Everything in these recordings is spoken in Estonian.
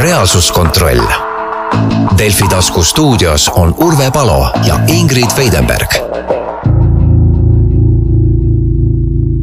reaalsuskontroll. Delfi tasku stuudios on Urve Palo ja Ingrid Veidenberg.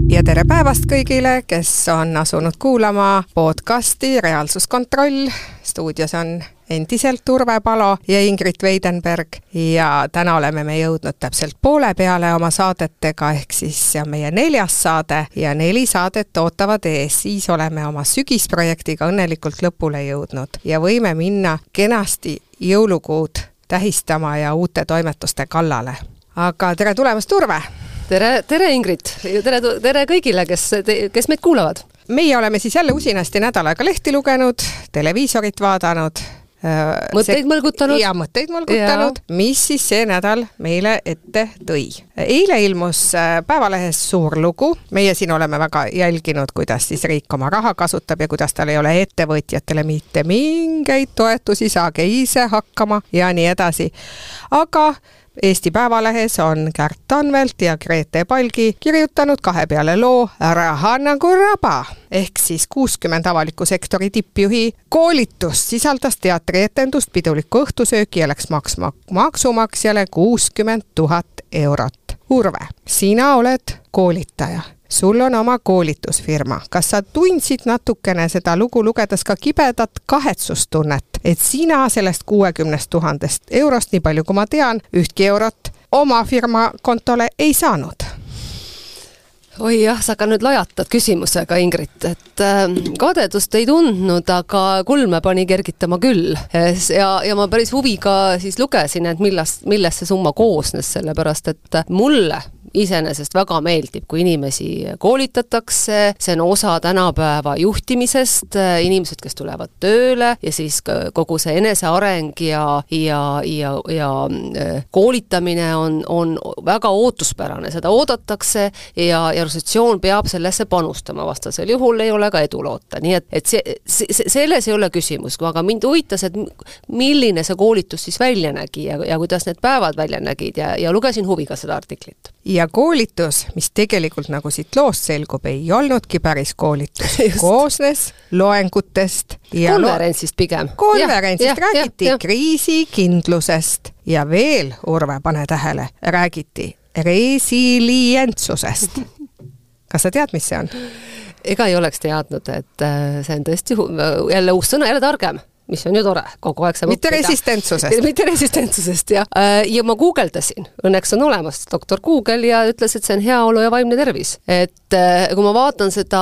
ja tere päevast kõigile, kes on asunud kuulama podcasti Reaalsuskontroll. stuudios on endiselt Urve Palo ja Ingrid Veidenberg ja täna oleme me jõudnud täpselt poole peale oma saadetega, ehk siis see on meie neljas saade ja neli saadet ootavad ees, siis oleme oma sügisprojektiga õnnelikult lõpule jõudnud ja võime minna kenasti jõulukuud tähistama ja uute toimetuste kallale. aga tere tulemast, Urve! tere, tere Ingrid ja tere, tere kõigile, kes, kes meid kuulavad! meie oleme siis jälle usinasti nädal aega lehti lugenud, televiisorit vaadanud, mõtteid see, mõlgutanud. ja mõtteid mõlgutanud, mis siis see nädal meile ette tõi. eile ilmus Päevalehes suur lugu, meie siin oleme väga jälginud, kuidas siis riik oma raha kasutab ja kuidas tal ei ole ettevõtjatele mitte mingeid toetusi, saage ise hakkama ja nii edasi. aga Eesti Päevalehes on Kärt Tanvelt ja Grete Palgi kirjutanud kahe peale loo Raha nagu raba ehk siis kuuskümmend avaliku sektori tippjuhi koolitust sisaldas teatrietendust, pidulikku õhtusööki ja läks maksma maksumaksjale kuuskümmend tuhat eurot. Urve, sina oled koolitaja sul on oma koolitusfirma, kas sa tundsid natukene seda lugu lugedes ka kibedat kahetsustunnet, et sina sellest kuuekümnest tuhandest eurost, nii palju kui ma tean, ühtki eurot oma firma kontole ei saanud? oi jah, sa ka nüüd lajatad küsimusega, Ingrid, et äh, kadedust ei tundnud, aga kulme pani kergitama küll. ja, ja ma päris huviga siis lugesin, et millest, millest see summa koosnes, sellepärast et mulle iseenesest väga meeldib, kui inimesi koolitatakse, see on osa tänapäeva juhtimisest, inimesed, kes tulevad tööle ja siis kogu see eneseareng ja, ja, ja, ja äh, koolitamine on, on väga ootuspärane, seda oodatakse ja, ja organisatsioon peab sellesse panustama, vastasel juhul ei ole ka edu loota, nii et, et see, see, selles ei ole küsimus, aga mind huvitas, et milline see koolitus siis välja nägi ja, ja kuidas need päevad välja nägid ja, ja lugesin huviga seda artiklit. Ja koolitus, mis tegelikult nagu siit loost selgub, ei olnudki päris koolitus, koosnes loengutest ja konverentsist pigem. konverentsist ja, räägiti ja, ja. kriisikindlusest ja veel, Urve, pane tähele, räägiti resilientsusest. kas sa tead, mis see on? ega ei oleks teadnud, et äh, see on tõesti jälle uus sõna, jälle targem mis on ju tore, kogu aeg saab mitte õppida. resistentsusest. mitte resistentsusest, jah. Äh, ja ma guugeldasin, õnneks on olemas doktor Google ja ütles, et see on heaolu ja vaimne tervis. et äh, kui ma vaatan seda,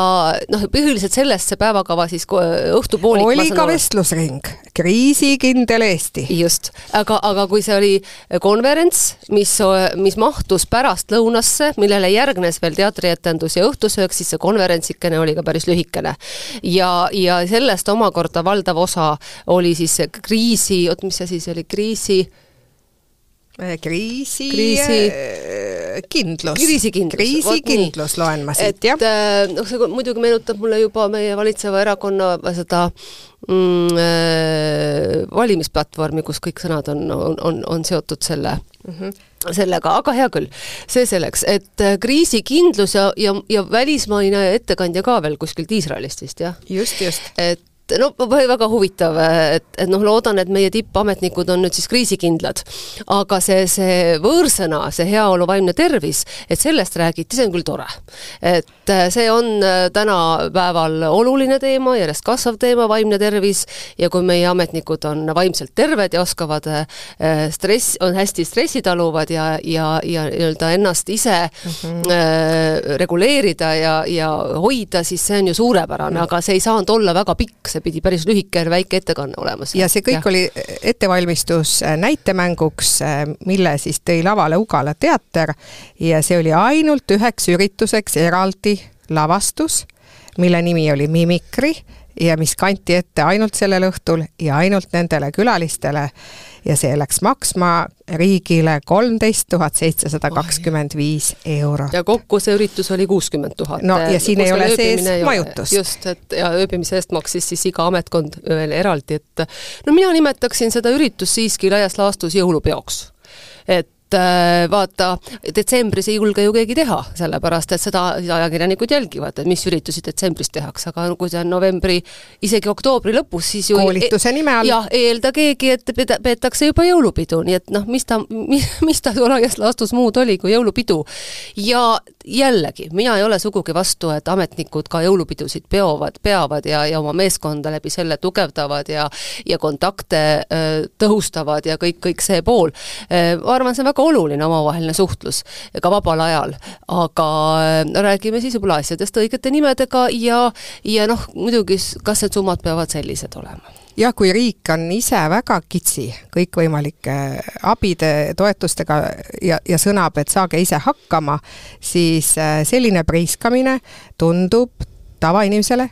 noh, põhiliselt sellest see päevakava siis õhtupoolik oli ka vestlusring, kriisikindel Eesti. just, aga, aga kui see oli konverents, mis, mis mahtus pärastlõunasse, millele järgnes veel teatrietendus ja õhtusöök, siis see konverentsikene oli ka päris lühikene. ja, ja sellest omakorda valdav osa oli siis kriisi, oot, mis asi see oli, kriisi äh, kriisi, kriisi äh, kindlus. kriisikindlus. kriisikindlus loen ma siit, jah. Äh, noh, see muidugi meenutab mulle juba meie valitseva erakonna seda mm, valimisplatvormi, kus kõik sõnad on, on, on, on seotud selle mm, -hmm sellega, aga hea küll, see selleks, et kriisikindlus ja, ja, ja välismaine ettekandja ka veel kuskilt Iisraelist vist, jah? just, just. et no väga huvitav, et, et noh, loodan, et meie tippametnikud on nüüd siis kriisikindlad. aga see, see võõrsõna, see heaolu, vaimne tervis, et sellest räägiti, see on küll tore. et äh, see on äh, tänapäeval oluline teema, järjest kasvav teema, vaimne tervis, ja kui meie ametnikud on vaimselt terved ja oskavad äh, stress, on hästi stressitaluvad ja, ja, ja nii-öelda ennast ise mm -hmm. äh, reguleerida ja, ja hoida, siis see on ju suurepärane mm, -hmm. aga see ei saanud olla väga pikk see pidi päris lühike ja väike ettekanne olema. ja see kõik ja. oli ettevalmistus äh, näitemänguks, äh, mille siis tõi lavale Ugala teater ja see oli ainult üheks ürituseks eraldi lavastus, mille nimi oli Mimikri ja mis kanti ette ainult sellel õhtul ja ainult nendele külalistele ja see läks maksma riigile kolmteist tuhat seitsesada kakskümmend viis eurot. ja kokku see üritus oli kuuskümmend tuhat. no ja siin ei ole sees majutust. just, et ja ööbimise eest maksis siis iga ametkond veel eraldi, et no mina nimetaksin seda üritust siiski laias laastus jõulupeoks et äh, vaata, detsembris ei julge ju keegi teha, sellepärast et seda ajakirjanikud jälgivad, et mis üritusi detsembris tehakse, aga kui see on novembri, isegi oktoobri lõpus, siis ju koolituse nime all. jah, ei eelda keegi, et peetakse juba jõulupidu, nii et noh, mis ta, mis, mis ta laias laastus muud oli kui jõulupidu. ja jällegi, mina ei ole sugugi vastu, et ametnikud ka jõulupidusid peovad, peavad ja, ja oma meeskonda läbi selle tugevdavad ja ja kontakte tõhustavad ja kõik, kõik see pool. ma arvan, see on väga oluline omavaheline suhtlus ka vabal ajal, aga räägime siis võib-olla asjadest õigete nimedega ja, ja noh, muidugi kas need summad peavad sellised olema? Jah, kui riik on ise väga kitsi kõikvõimalike abide, toetustega ja, ja sõnab, et saage ise hakkama, siis äh, selline priiskamine tundub tavainimesele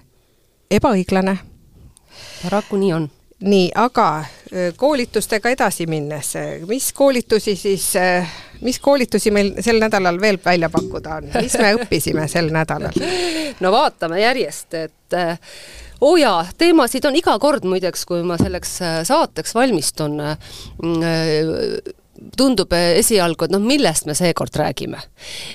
ebaõiglane. paraku nii on nii, aga koolitustega edasi minnes, mis koolitusi siis, mis koolitusi meil sel nädalal veel välja pakkuda on, mis me õppisime sel nädalal? no vaatame järjest, et oo oh jaa, teemasid on iga kord muideks, kui ma selleks saateks valmistun tundub eh, esialgu, et noh, millest me seekord räägime.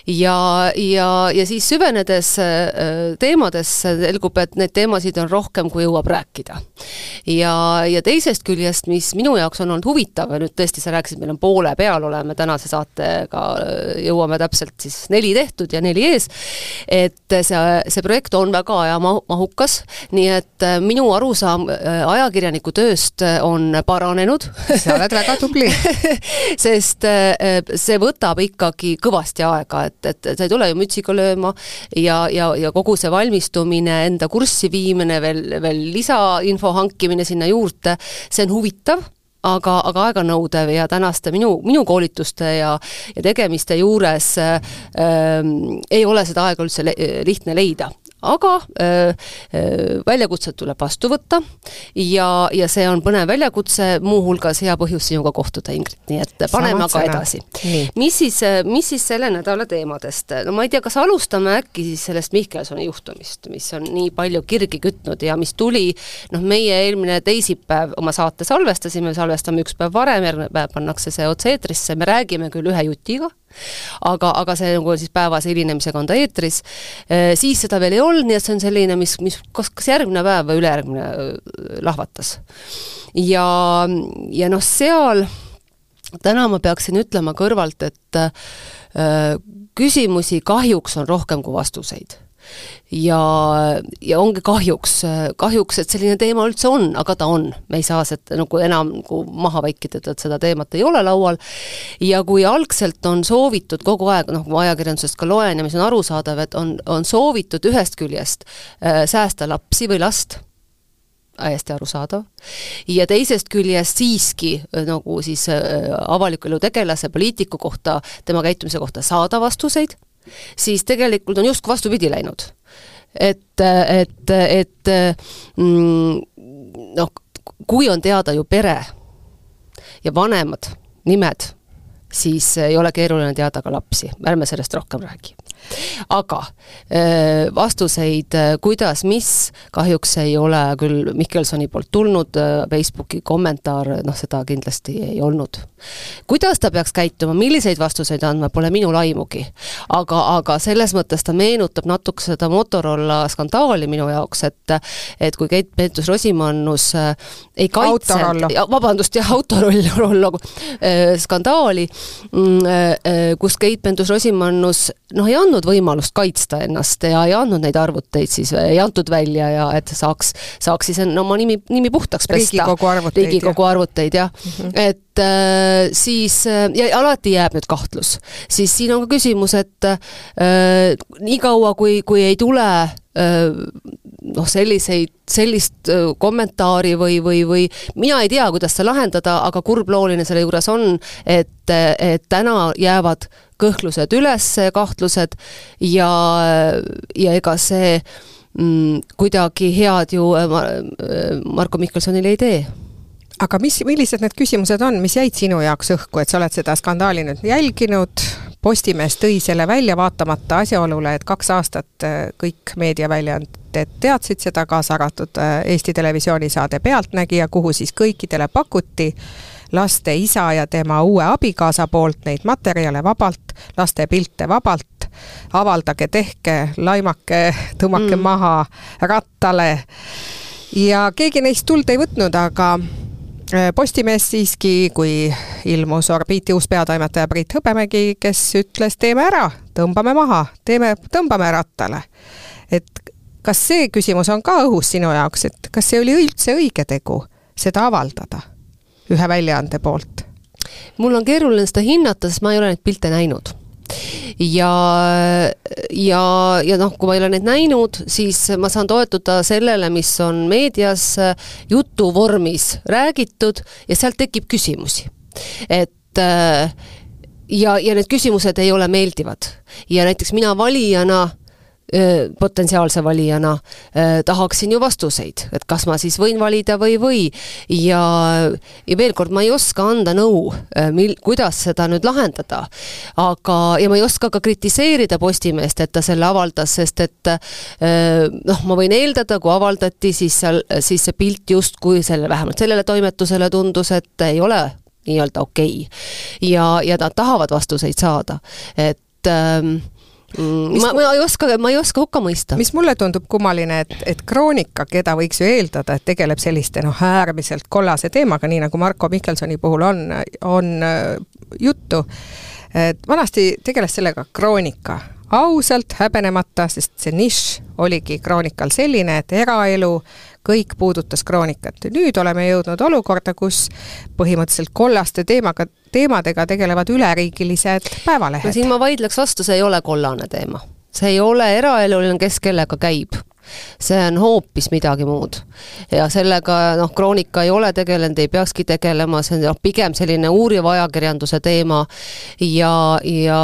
ja, ja, ja siis süvenedes eh, teemadesse selgub, et neid teemasid on rohkem, kui jõuab rääkida. ja, ja teisest küljest, mis minu jaoks on olnud huvitav nüüd tõesti, sa rääkisid, meil on poole peal, oleme tänase saatega, eh, jõuame täpselt siis neli tehtud ja neli ees, et see, see projekt on väga ajamahukas, nii et minu arusaam ajakirjaniku tööst on paranenud. sa oled väga tubli sest äh, see võtab ikkagi kõvasti aega, et, et sa ei tule ju mütsiga lööma ja, ja, ja kogu see valmistumine, enda kurssi viimine, veel, veel lisainfo hankimine sinna juurde, see on huvitav aga, aga aeganõudev ja tänaste minu, minu koolituste ja, ja tegemiste juures äh, ei ole seda aega üldse le lihtne leida aga äh, väljakutsed tuleb vastu võtta ja, ja see on põnev väljakutse, muuhulgas hea põhjus sinuga kohtuda, Ingrid, nii et paneme aga edasi. mis siis, mis siis selle nädala teemadest, no ma ei tea, kas alustame äkki siis sellest Mihkelsoni juhtumist, mis on nii palju kirgi kütnud ja mis tuli. Noh, meie eelmine teisipäev oma saate salvestasime, salvestame üks päev varem, järgmine päev pannakse see otse-eetrisse, me räägime küll ühe jutiga, aga, aga see nagu siis päevase hilinemisega on ta eetris, äh, siis seda veel ei olnud, nii et see on selline, mis, mis kas, kas järgmine päev või ülejärgmine äh, lahvatas. ja, ja noh, seal täna ma peaksin ütlema kõrvalt, et äh, küsimusi kahjuks on rohkem kui vastuseid ja, ja ongi kahjuks, kahjuks, et selline teema üldse on, aga ta on, me ei saa seda nagu enam nagu maha vaikida, et seda teemat ei ole laual, ja kui algselt on soovitud kogu aeg, noh, ma ajakirjandusest ka loen ja mis on arusaadav, et on, on soovitud ühest küljest äh, säästa lapsi või last, hästi arusaadav, ja teisest küljest siiski äh, nagu siis äh, avaliku elu tegelase, poliitiku kohta, tema käitumise kohta saada vastuseid siis tegelikult on justkui vastupidi läinud. et, et, et mm, noh, kui on teada ju pere ja vanemad, nimed, siis ei ole keeruline teada ka lapsi, ärme sellest rohkem räägi aga vastuseid, kuidas, mis, kahjuks ei ole küll Mihkelsoni poolt tulnud, Facebooki kommentaar, noh seda kindlasti ei olnud. kuidas ta peaks käituma, milliseid vastuseid andma, pole minul aimugi. aga, aga selles mõttes ta meenutab natuke seda Motorola skandaali minu jaoks, et et kui Keit Pentus-Rosimannus ei kaitsenud, vabandust, jah, Autorollo skandaali, mm, kus Keit Pentus-Rosimannus noh, ei andnud andnud võimalust kaitsta ennast ja ei andnud neid arvuteid siis, ei antud välja ja et saaks, saaks siis no, oma nimi, nimi puhtaks pesta. riigikogu arvuteid. riigikogu arvuteid, jah mm. -hmm. et äh, siis, äh, ja alati jääb nüüd kahtlus, siis siin on ka küsimus, et äh, niikaua, kui, kui ei tule äh, noh, selliseid, sellist kommentaari või, või, või mina ei tea, kuidas seda lahendada, aga kurblooline selle juures on, et, et täna jäävad kõhklused üles, kahtlused ja, ja ega see mm, kuidagi head ju Marko Mihkelsonile ei tee. Aga mis, millised need küsimused on, mis jäid sinu jaoks õhku, et sa oled seda skandaali nüüd jälginud, Postimees tõi selle välja vaatamata asjaolule, et kaks aastat kõik meediaväljaanded teadsid seda, kaasa arvatud Eesti Televisiooni saade Pealtnägija, kuhu siis kõikidele pakuti laste isa ja tema uue abikaasa poolt neid materjale vabalt, laste pilte vabalt, avaldage, tehke, laimake, tõmmake mm. maha rattale. ja keegi neist tuld ei võtnud, aga äh, Postimees siiski, kui ilmus orbiiti uus peatoimetaja Priit Hõbemägi, kes ütles, teeme ära, tõmbame maha, teeme, tõmbame rattale. et kas see küsimus on ka õhus sinu jaoks, et kas see oli üldse õige tegu, seda avaldada ühe väljaande poolt? mul on keeruline seda hinnata, sest ma ei ole neid pilte näinud ja, ja, ja noh, kui ma ei ole neid näinud, siis ma saan toetuda sellele, mis on meedias jutu vormis räägitud ja sealt tekib küsimusi. et ja, ja need küsimused ei ole meeldivad. ja näiteks mina valijana potentsiaalse valijana tahaksin ju vastuseid, et kas ma siis võin valida või ei või. ja, ja veel kord, ma ei oska anda nõu, mil-, kuidas seda nüüd lahendada. aga, ja ma ei oska ka kritiseerida Postimeest, et ta selle avaldas, sest et noh, ma võin eeldada, kui avaldati, siis seal, siis see pilt justkui selle, vähemalt sellele toimetusele tundus, et ei ole nii-öelda okei okay.. ja, ja nad tahavad vastuseid saada, et ähm, Mm, ma, ma ei oska, ma ei oska hukka mõista. mis mulle tundub kummaline, et, et Kroonika, keda võiks ju eeldada, et tegeleb selliste noh, äärmiselt kollase teemaga, nii nagu Marko Mihkelsoni puhul on, on äh, juttu, et vanasti tegeles sellega Kroonika, ausalt, häbenemata, sest see nišš oligi Kroonikal selline, et eraelu, kõik puudutas kroonikat. nüüd oleme jõudnud olukorda, kus põhimõtteliselt kollaste teemaga, teemadega tegelevad üleriigilised päevalehed. no siin ma vaidleks vastu, see ei ole kollane teema. see ei ole eraeluline, kes kellega käib see on hoopis midagi muud. ja sellega noh, Kroonika ei ole tegelenud, ei peakski tegelema, see on noh, pigem selline uuriva ajakirjanduse teema ja, ja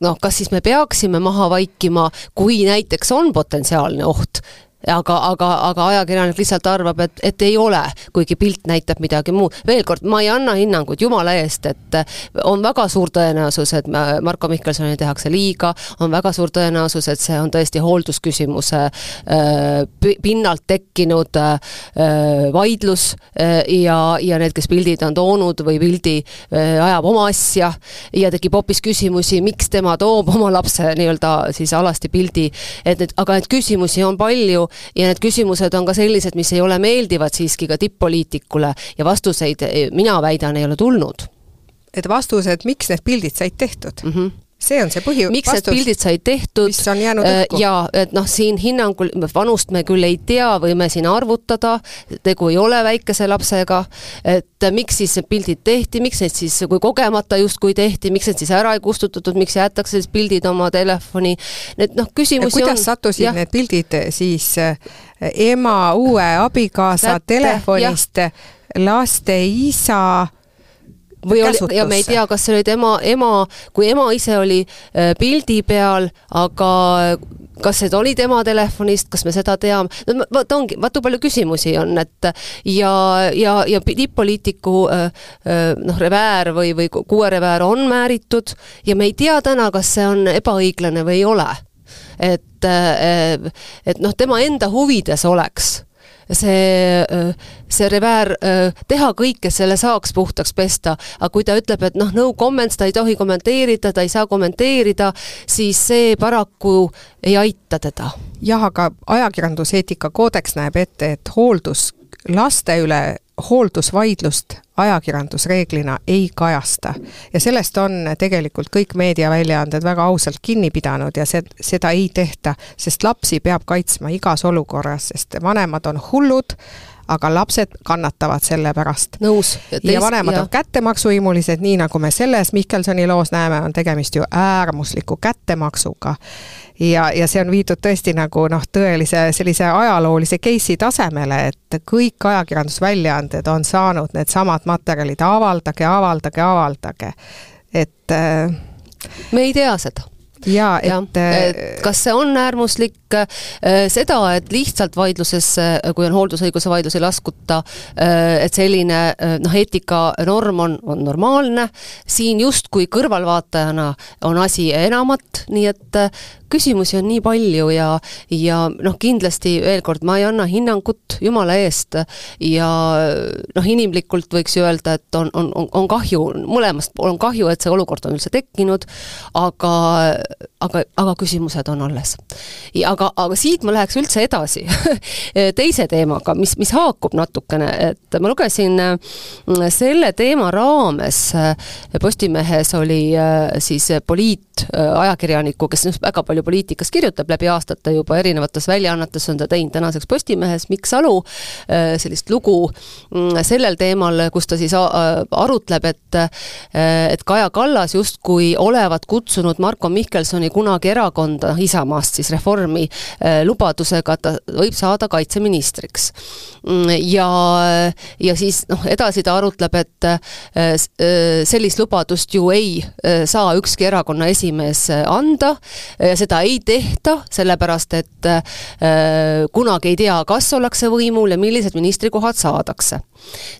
noh, kas siis me peaksime maha vaikima, kui näiteks on potentsiaalne oht, aga, aga, aga ajakirjanik lihtsalt arvab, et, et ei ole, kuigi pilt näitab midagi muud. veel kord, ma ei anna hinnangut jumala eest, et on väga suur tõenäosus, et Marko Mihkelsonile tehakse liiga, on väga suur tõenäosus, et see on tõesti hooldusküsimuse äh, pinnalt tekkinud äh, vaidlus äh, ja, ja need, kes pildid on toonud või pildi äh, ajab oma asja ja tekib hoopis küsimusi, miks tema toob oma lapse nii-öelda siis alasti pildi, et need, aga neid küsimusi on palju ja need küsimused on ka sellised, mis ei ole meeldivad siiski ka tipp-poliitikule ja vastuseid, mina väidan, ei ole tulnud. et vastused, miks need pildid said tehtud mm? -hmm see on see põhi-. miks vastus, need pildid said tehtud? mis on jäänud äh, jaa, et noh, siin hinnangul, vanust me küll ei tea, võime siin arvutada, tegu ei ole väikese lapsega, et miks siis need pildid tehti, miks neid siis, kui kogemata justkui tehti, miks need siis ära ei kustutatud, miks jäetakse siis pildid oma telefoni, need noh, küsimusi kuidas on, sattusid jah. need pildid siis äh, ema uue abikaasa Kätte, telefonist laste isa või oli, ja me ei tea, kas see oli tema ema, kui ema ise oli äh, pildi peal, aga kas see oli tema telefonist, kas me seda teame, no vot ongi, vaata palju küsimusi on, et ja, ja, ja tipp-poliitiku äh, äh, noh, reväär või, või kuuereväär on määritud ja me ei tea täna, kas see on ebaõiglane või ei ole. et, et noh, tema enda huvides oleks see, see reväär, teha kõik, kes selle saaks puhtaks pesta, aga kui ta ütleb, et noh, no comments, ta ei tohi kommenteerida, ta ei saa kommenteerida, siis see paraku ei aita teda. jah, aga ajakirjanduseetika koodeks näeb ette, et hooldus laste üle hooldusvaidlust ajakirjandus reeglina ei kajasta. ja sellest on tegelikult kõik meediaväljaanded väga ausalt kinni pidanud ja see, seda ei tehta, sest lapsi peab kaitsma igas olukorras, sest vanemad on hullud, aga lapsed kannatavad selle pärast. nõus. ja vanemad ja. on kättemaksuhimulised, nii nagu me selles Mihkelsoni loos näeme, on tegemist ju äärmusliku kättemaksuga. ja, ja see on viidud tõesti nagu noh, tõelise sellise ajaloolise case'i tasemele, et kõik ajakirjandusväljaanded on saanud needsamad materjalid, avaldage, avaldage, avaldage. et äh, me ei tea seda ja et, et kas see on äärmuslik, seda, et lihtsalt vaidlusesse, kui on hooldusõiguse vaidlus, ei laskuta, et selline noh, eetikanorm on, on normaalne, siin justkui kõrvalvaatajana on asi enamat, nii et küsimusi on nii palju ja, ja noh, kindlasti veel kord, ma ei anna hinnangut jumala eest ja noh, inimlikult võiks ju öelda, et on, on, on kahju, mõlemast on kahju, et see olukord on üldse tekkinud, aga, aga, aga küsimused on alles. aga, aga siit ma läheks üldse edasi teise teemaga, mis, mis haakub natukene, et ma lugesin mm, selle teema raames Postimehes oli äh, siis poliitajakirjaniku, kes väga palju palju poliitikast kirjutab läbi aastate juba erinevates väljaannetes on ta teinud tänaseks Postimehes, Mikk Salu, äh, sellist lugu mm, sellel teemal, kus ta siis äh, arutleb, et äh, et Kaja Kallas justkui olevat kutsunud Marko Mihkelsoni kunagi erakonda, Isamaast siis Reformi, lubadusega, et ta võib saada kaitseministriks. Mm, ja, ja siis noh, edasi ta arutleb, et sellist lubadust ju ei saa ükski erakonna esimees anda see seda ei tehta, sellepärast et äh, kunagi ei tea, kas ollakse võimul ja millised ministrikohad saadakse.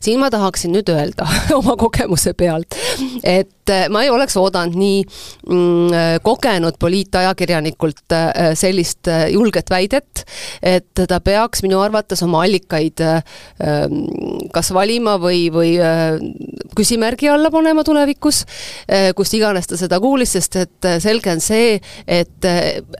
siin ma tahaksin nüüd öelda oma kogemuse pealt, et äh, ma ei oleks oodanud nii mm, kogenud poliitajakirjanikult äh, sellist äh, julget väidet, et ta peaks minu arvates oma allikaid äh, kas valima või, või äh, küsimärgi alla panema tulevikus, kust iganes ta seda kuulis, sest et selge on see, et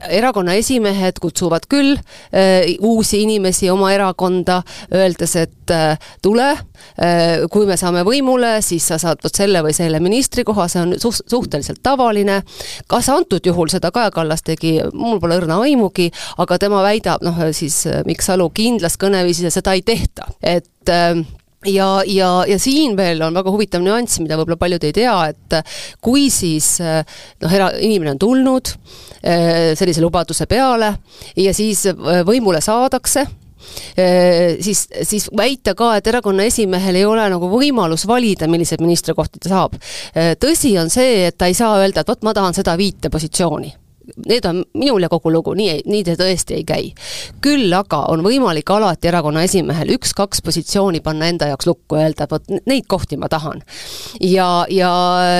erakonna esimehed kutsuvad küll äh, uusi inimesi oma erakonda, öeldes, et äh, tule äh,, kui me saame võimule, siis sa saad vot selle või selle ministrikoha, see on suht-, suhteliselt tavaline. kas antud juhul seda Kaja Kallas tegi, mul pole õrna aimugi, aga tema väidab, noh siis Mikk Salu kindlas kõneviisis, et seda ei tehta, et äh, ja, ja, ja siin veel on väga huvitav nüanss, mida võib-olla paljud ei tea, et kui siis noh, era-, inimene on tulnud eh, sellise lubaduse peale ja siis eh, võimule saadakse, eh, siis, siis väita ka, et erakonna esimehel ei ole nagu võimalus valida, milliseid ministrikohti ta saab. tõsi on see, et ta ei saa öelda, et vot ma tahan seda viite positsiooni need on minul ja kogu lugu, nii, nii see tõesti ei käi. küll aga on võimalik alati erakonna esimehel üks-kaks positsiooni panna enda jaoks lukku ja öelda, et vot neid kohti ma tahan. ja, ja,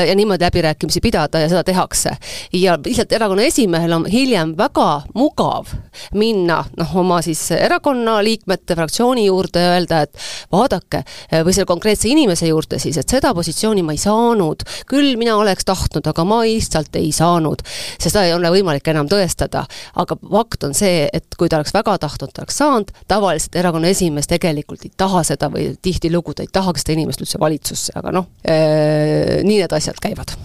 ja niimoodi läbirääkimisi pidada ja seda tehakse. ja lihtsalt erakonna esimehel on hiljem väga mugav minna noh, oma siis erakonna liikmete, fraktsiooni juurde ja öelda, et vaadake, või selle konkreetse inimese juurde siis, et seda positsiooni ma ei saanud, küll mina oleks tahtnud, aga ma lihtsalt ei saanud, seda ei ole võimalik enam tõestada, aga fakt on see, et kui ta oleks väga tahtnud, ta oleks saanud, tavaliselt erakonna esimees tegelikult ei taha seda või tihtilugu ta ei tahagi seda inimest üldse valitsusse, aga noh, äh, nii need asjad käivad.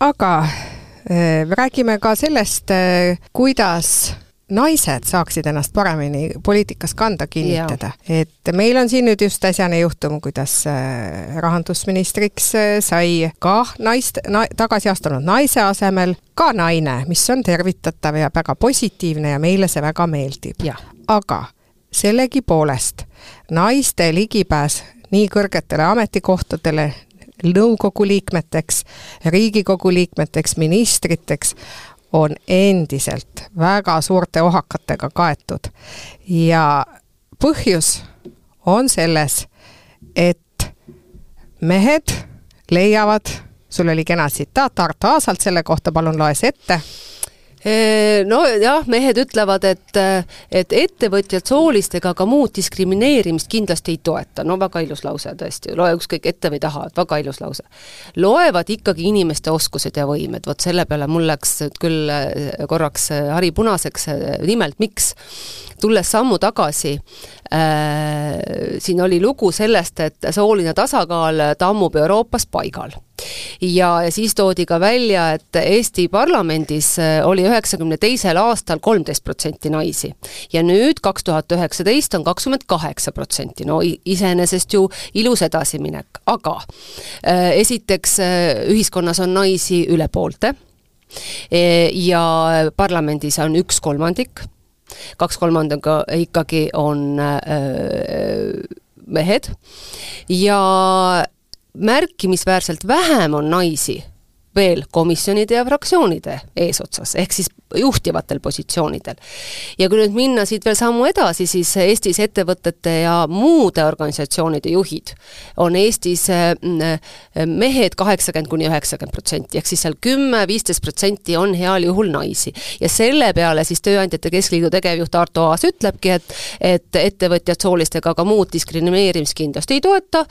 aga äh, räägime ka sellest, äh, kuidas naised saaksid ennast paremini poliitikas kanda kinnitada. et meil on siin nüüd just äsjane juhtum, kuidas äh, rahandusministriks äh, sai ka naist na,, tagasi astunud naise asemel ka naine, mis on tervitatav ja väga positiivne ja meile see väga meeldib. aga sellegipoolest naiste ligipääs nii kõrgetele ametikohtadele, nõukogu liikmeteks, riigikogu liikmeteks, ministriteks on endiselt väga suurte ohakatega kaetud. Ja põhjus on selles, et mehed leiavad, sul oli kena tsitaat Arto Aasalt selle kohta, palun loe see ette nojah, mehed ütlevad, et, et ettevõtjad soolist ega ka muud diskrimineerimist kindlasti ei toeta, no väga ilus lause tõesti, loe ükskõik ette või taha, et väga ilus lause. loevad ikkagi inimeste oskused ja võimed, vot selle peale mul läks küll korraks hari punaseks, nimelt miks? tulles sammu tagasi äh,, siin oli lugu sellest, et sooline tasakaal tammub Euroopas paigal ja, ja siis toodi ka välja, et Eesti parlamendis äh, oli üheksakümne teisel aastal kolmteist protsenti naisi. ja nüüd, kaks tuhat üheksateist, on kakskümmend kaheksa protsenti, no iseenesest ju ilus edasiminek, aga äh, esiteks äh, ühiskonnas on naisi üle poolte ja parlamendis on üks kolmandik kaks kolmandikku ikkagi on äh, mehed ja märkimisväärselt vähem on naisi veel komisjonide ja fraktsioonide eesotsas, ehk siis juhtivatel positsioonidel. ja kui nüüd minna siit veel sammu edasi, siis Eestis ettevõtete ja muude organisatsioonide juhid on Eestis mm, mehed kaheksakümmend kuni üheksakümmend protsenti, ehk siis seal kümme, viisteist protsenti on heal juhul naisi. ja selle peale siis Tööandjate Keskliidu tegevjuht Arto Aas ütlebki, et et ettevõtjad soolist ega ka muud diskrimineerimist kindlasti ei toeta,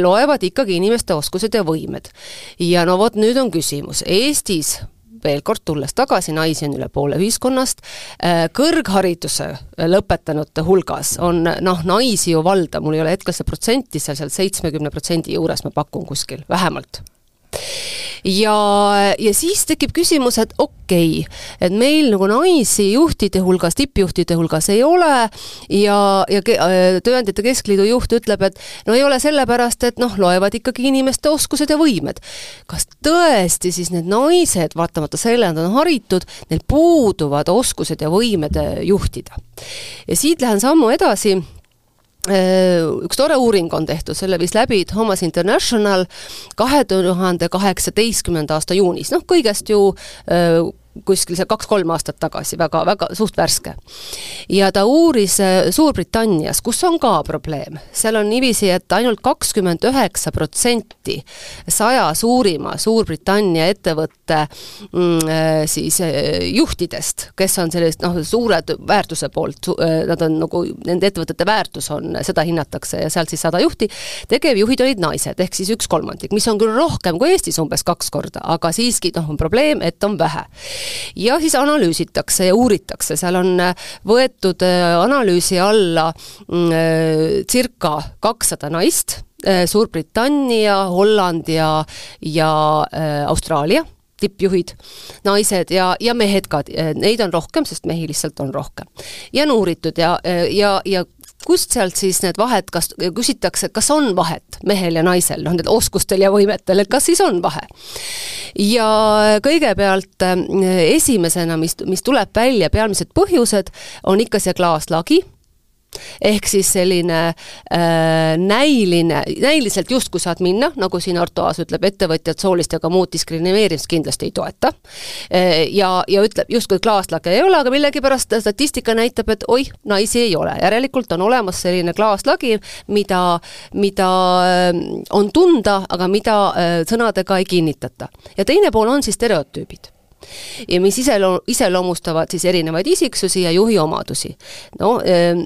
loevad ikkagi inimeste oskused ja võimed. ja no vot, nüüd on küsimus, Eestis veel kord tulles tagasi, naisi on üle poole ühiskonnast, äh, kõrghariduse lõpetanute hulgas on noh, naisi ju valda, mul ei ole hetkel seda protsenti seal, seal seitsmekümne protsendi juures ma pakun kuskil, vähemalt ja, ja siis tekib küsimus, et okei okay,, et meil nagu naisi juhtide hulgas, tippjuhtide hulgas ei ole ja, ja äh, Tööandjate Keskliidu juht ütleb, et no ei ole sellepärast, et noh, loevad ikkagi inimeste oskused ja võimed. kas tõesti siis need naised, vaatamata sellele, nad on haritud, neil puuduvad oskused ja võimed äh, juhtida? ja siit lähen sammu edasi üks tore uuring on tehtud, selle viis läbi Thomas International kahe tuhande kaheksateistkümnenda aasta juunis, noh kõigest ju äh, kuskil see kaks-kolm aastat tagasi, väga, väga suht värske. ja ta uuris äh, Suurbritannias, kus on ka probleem, seal on niiviisi, et ainult kakskümmend üheksa protsenti saja suurima Suurbritannia ettevõtte mm, äh, siis äh, juhtidest, kes on sellised noh, suured väärtuse poolt, nad on nagu, nende ettevõtete väärtus on, seda hinnatakse ja sealt siis sada juhti, tegevjuhid olid naised, ehk siis üks kolmandik, mis on küll rohkem kui Eestis umbes kaks korda, aga siiski noh, on probleem, et on vähe ja siis analüüsitakse ja uuritakse, seal on äh, võetud äh, analüüsi alla mm, äh, circa kakssada naist, Suurbritannia, Holland ja, ja Austraalia tippjuhid, naised ja, ja mehed ka, neid on rohkem, sest mehi lihtsalt on rohkem. ja on uuritud ja, ja, ja kust sealt siis need vahed, kas, küsitakse, kas on vahet mehel ja naisel, noh, nendel oskustel ja võimetel, et kas siis on vahe? ja kõigepealt esimesena, mis, mis tuleb välja, peamised põhjused, on ikka see klaaslagi ehk siis selline äh, näiline, näiliselt justkui saad minna, nagu siin Arto Aas ütleb, ettevõtjad soolist ega muud diskrimineerimist kindlasti ei toeta äh,. ja, ja ütleb justkui klaaslage ei ole, aga millegipärast statistika näitab, et oih, naisi ei ole, järelikult on olemas selline klaaslagi, mida, mida äh, on tunda, aga mida äh, sõnadega ei kinnitata. ja teine pool on siis stereotüübid ja mis iseloo-, iseloomustavad siis erinevaid isiksusi ja juhi omadusi. no ehm,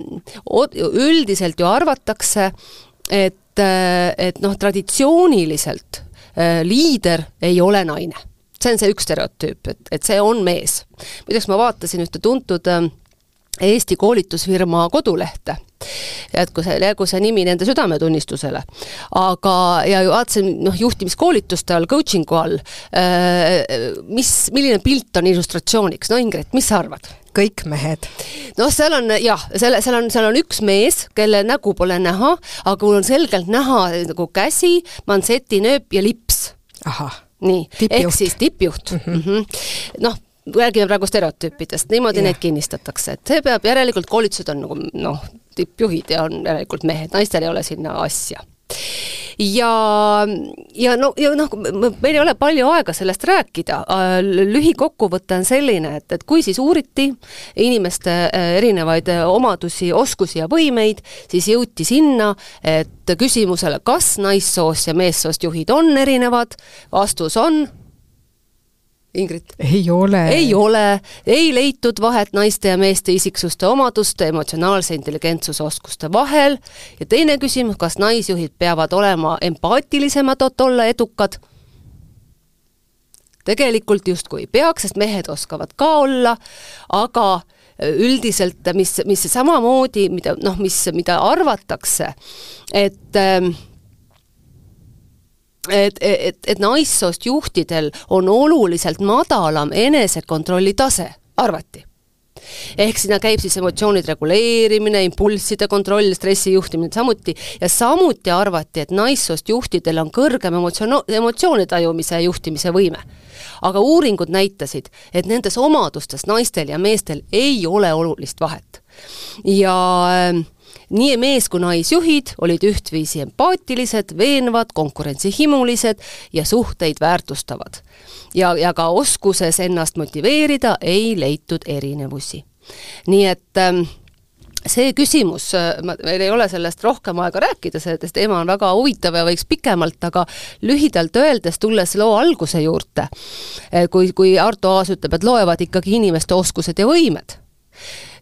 üldiselt ju arvatakse, et, äh, et noh, traditsiooniliselt äh, liider ei ole naine. see on see üks stereotüüp, et, et see on mees. muideks ma vaatasin ühte tuntud äh, Eesti koolitusfirma kodulehte jätku see, jäägu see nimi nende südametunnistusele. aga, ja vaatasin noh, juhtimiskoolituste all, coaching'u all, äh, mis, milline pilt on illustratsiooniks, no Ingrid, mis sa arvad? kõik mehed. noh, seal on jah, selle, seal on, seal on üks mees, kelle nägu pole näha, aga mul on selgelt näha nagu käsi, mantsetinööp ja lips. nii, ehk siis tippjuht mm. -hmm. noh, räägime praegu stereotüüpidest, niimoodi yeah. neid kinnistatakse, et see peab, järelikult koolitused on nagu noh, tippjuhid ja on järelikult mehed, naistel ei ole sinna asja ja, ja no, ja noh, meil ei ole palju aega sellest rääkida, lühikokkuvõte on selline, et, et kui siis uuriti inimeste äh, erinevaid äh, omadusi, oskusi ja võimeid, siis jõuti sinna, et küsimusele, kas naissoost ja meessoost juhid on erinevad, vastus on Ingrid? ei ole. ei ole, ei leitud vahet naiste ja meeste isiksuste omaduste, emotsionaalse intelligentsuse oskuste vahel ja teine küsimus, kas naisjuhid peavad olema empaatilisemad, et olla edukad? tegelikult justkui ei peaks, sest mehed oskavad ka olla, aga üldiselt, mis, mis samamoodi, mida noh, mis, mida arvatakse, et äh, et, et, et naissoost juhtidel on oluliselt madalam enesekontrolli tase, arvati ehk sinna käib siis emotsioonide reguleerimine, impulsside kontroll, stressi juhtimine samuti ja samuti arvati, et naissoost juhtidel on kõrgem emotsioon, emotsiooni tajumise ja juhtimise võime. aga uuringud näitasid, et nendes omadustes naistel ja meestel ei ole olulist vahet. ja äh, nii mees- kui naisjuhid olid ühtviisi empaatilised, veenvad, konkurentsihimulised ja suhteid väärtustavad. ja, ja ka oskuses ennast motiveerida ei leitud erinevusi. nii et ähm, see küsimus, ma, meil ei ole sellest rohkem aega rääkida, see teema on väga huvitav ja võiks pikemalt, aga lühidalt öeldes, tulles loo alguse juurde, kui, kui Arto Aas ütleb, et loevad ikkagi inimeste oskused ja võimed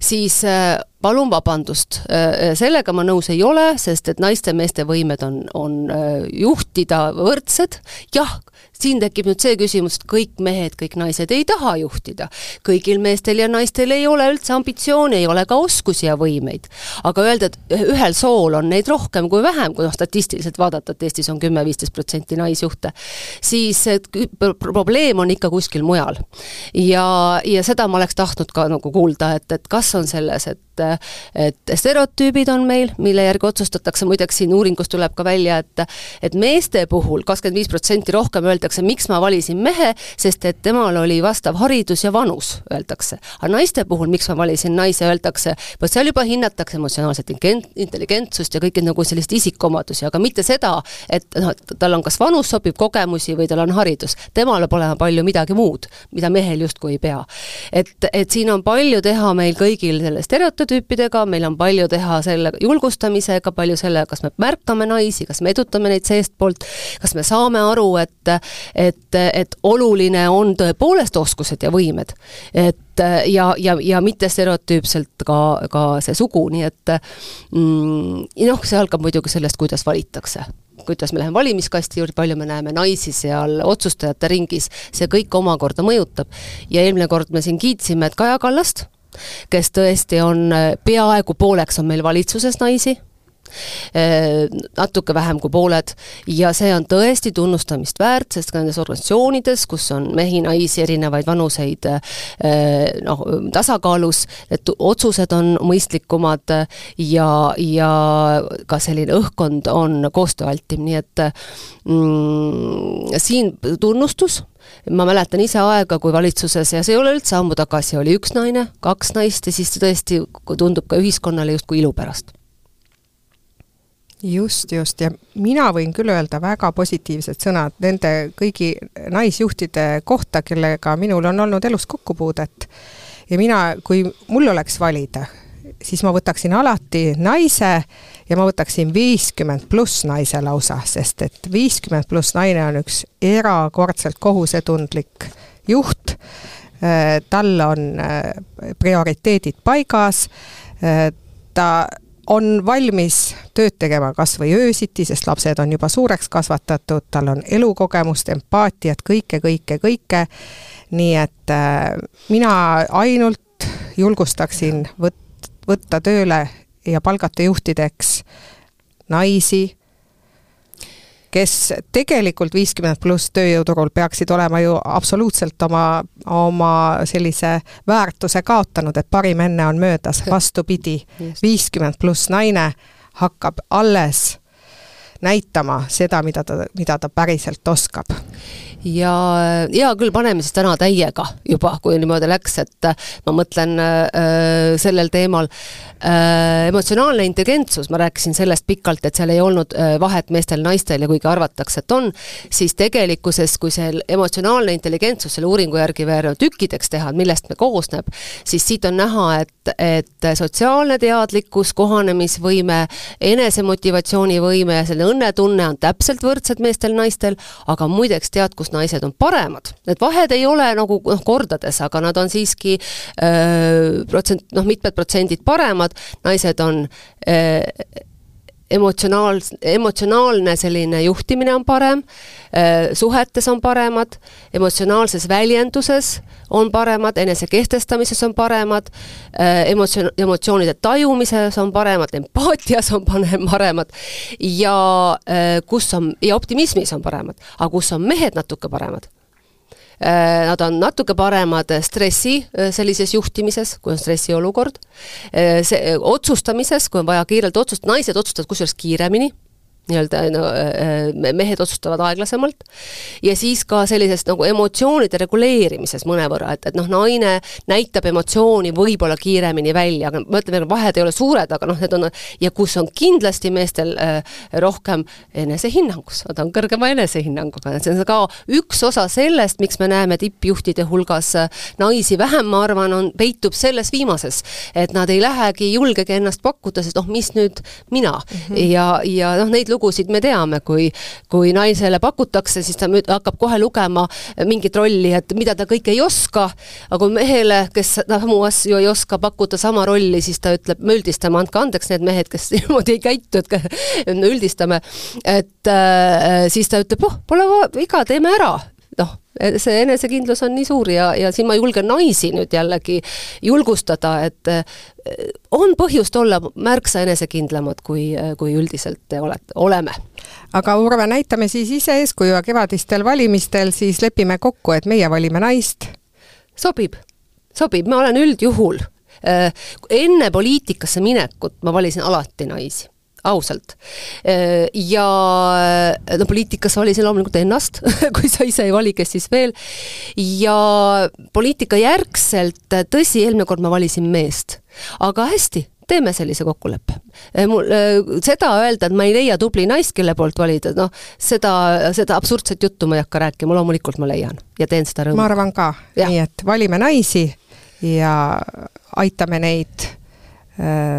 siis äh, palun vabandust, äh, sellega ma nõus ei ole, sest et naiste-meeste võimed on, on äh, juhtida võrdsed, jah, siin tekib nüüd see küsimus, et kõik mehed, kõik naised ei taha juhtida. kõigil meestel ja naistel ei ole üldse ambitsiooni, ei ole ka oskusi ja võimeid. aga öelda, et ühel sool on neid rohkem kui vähem, kui noh, statistiliselt vaadata, et Eestis on kümme-viisteist protsenti naisjuhte, siis probleem on ikka kuskil mujal. ja, ja seda ma oleks tahtnud ka nagu kuulda, et, et kas on selles, et et stereotüübid on meil, mille järgi otsustatakse, muideks siin uuringus tuleb ka välja, et et meeste puhul kakskümmend viis protsenti rohkem öeldakse, öeldakse, miks ma valisin mehe, sest et temal oli vastav haridus ja vanus, öeldakse. aga naiste puhul, miks ma valisin naise, öeldakse, vot seal juba hinnatakse emotsionaalset intelligentsust ja kõiki nagu sellist isikuomadusi, aga mitte seda, et noh, et tal on kas vanus sobib, kogemusi või tal on haridus. temal peab olema palju midagi muud, mida mehel justkui ei pea. et, et siin on palju teha meil kõigil selle stereotüüpidega, meil on palju teha selle julgustamisega, palju selle, kas me märkame naisi, kas me edutame neid seestpoolt, kas me saame aru, et et, et oluline on tõepoolest oskused ja võimed. et ja, ja, ja mitte stereotüüpselt ka, ka see sugu, nii et mm, noh, see algab muidugi sellest, kuidas valitakse kuidas me läheme valimiskasti juurde, palju me näeme naisi seal otsustajate ringis, see kõik omakorda mõjutab. ja eelmine kord me siin kiitsime, et Kaja Kallast, kes tõesti on peaaegu pooleks on meil valitsuses naisi natuke vähem kui pooled. Ja see on tõesti tunnustamist väärt, sest ka nendes organisatsioonides, kus on mehi, naisi, erinevaid vanuseid äh, noh, tasakaalus, et otsused on mõistlikumad ja, ja ka selline õhkkond on koostööaltim, nii et mm, siin tunnustus. Ma mäletan ise aega, kui valitsuses ja see ei ole üldse ammu tagasi, oli üks naine, kaks naist ja siis tõesti tundub ka ühiskonnale justkui ilu pärast just, just ja mina võin küll öelda väga positiivsed sõnad nende kõigi naisjuhtide kohta, kellega minul on olnud elus kokkupuudet. ja mina, kui mul oleks valida, siis ma võtaksin alati naise ja ma võtaksin viiskümmend pluss naise lausa, sest et viiskümmend pluss naine on üks erakordselt kohusetundlik juht. Äh, tal on äh, prioriteedid paigas, äh, ta on valmis tööd tegema kas või öösiti, sest lapsed on juba suureks kasvatatud, tal on elukogemust, empaatiat, kõike, kõike, kõike. nii et äh, mina ainult julgustaksin võt-, võtta tööle ja palgata juhtideks naisi kes tegelikult viiskümmend pluss tööjõuturul peaksid olema ju absoluutselt oma, oma sellise väärtuse kaotanud, et parim enne on möödas, vastupidi, viiskümmend pluss naine hakkab alles näitama seda, mida ta, mida ta päriselt oskab. Ja hea küll, paneme siis täna täiega juba, kui niimoodi läks, et ma mõtlen äh, sellel teemal äh, emotsionaalne intelligentsus, ma rääkisin sellest pikalt, et seal ei olnud äh, vahet meestel-naistel ja kuigi arvatakse, et on, siis tegelikkuses, kui see emotsionaalne intelligentsus selle uuringu järgi veel tükkideks teha, millest me koosneb, siis siit on näha, et, et sotsiaalne teadlikkus, kohanemisvõime, enesemotivatsioonivõime ja selline õnnetunne on täpselt võrdsed meestel-naistel, aga muideks tead, kus naised on paremad, need vahed ei ole nagu noh, kordades, aga nad on siiski öö, protsent, noh, mitmed protsendid paremad, naised on öö, emotsionaal, emotsionaalne selline juhtimine on parem, suhetes on paremad, emotsionaalses väljenduses on paremad, enesekehtestamises on paremad, emotsioon, emotsioonide tajumises on paremad, empaatias on paremad ja kus on, ja optimismis on paremad, aga kus on mehed natuke paremad Äh, nad on natuke paremad stressi äh, sellises juhtimises, kui on stressiolukord, äh, see otsustamises, kui on vaja kiirelt otsustada, naised otsustavad kusjuures kiiremini nii-öelda no, mehed otsustavad aeglasemalt, ja siis ka sellises nagu emotsioonide reguleerimises mõnevõrra, et, et noh, naine näitab emotsiooni võib-olla kiiremini välja, aga ma ütlen veel, vahed ei ole suured, aga noh, need on, ja kus on kindlasti meestel äh, rohkem enesehinnangus, nad on kõrgema enesehinnanguga, see on ka üks osa sellest, miks me näeme tippjuhtide hulgas naisi vähem, ma arvan, on, peitub selles viimases, et nad ei lähegi, julgegi ennast pakkuda, sest noh, mis nüüd mina mm. -hmm. ja, ja noh, neid lugusid me teame, kui, kui naisele pakutakse, siis ta hakkab kohe lugema mingit rolli, et mida ta kõike ei oska, aga kui mehele, kes samu asju ei oska pakkuda sama rolli, siis ta ütleb, me üldistame, andke andeks need mehed, kes niimoodi ei käitu, et üldistame, et äh, siis ta ütleb, oh, pole viga, teeme ära see enesekindlus on nii suur ja, ja siin ma julgen naisi nüüd jällegi julgustada, et eh, on põhjust olla märksa enesekindlamad, kui, kui üldiselt olete, oleme. aga Urve, näitame siis ise eeskuju ja kevadistel valimistel siis lepime kokku, et meie valime naist. sobib, sobib, ma olen üldjuhul eh, enne poliitikasse minekut ma valisin alati naisi ausalt. Ja no poliitikas valisin loomulikult ennast kui sa ise ei vali, kes siis veel, ja poliitika järgselt, tõsi, eelmine kord ma valisin meest, aga hästi teeme sellise kokkuleppe. mul, seda öelda, et ma ei leia tubli naist, kelle poolt valida, noh, seda, seda absurdset juttu ma ei hakka rääkima, loomulikult ma leian ja teen seda rõõmuga. ma arvan ka, nii et valime naisi ja aitame neid Äh,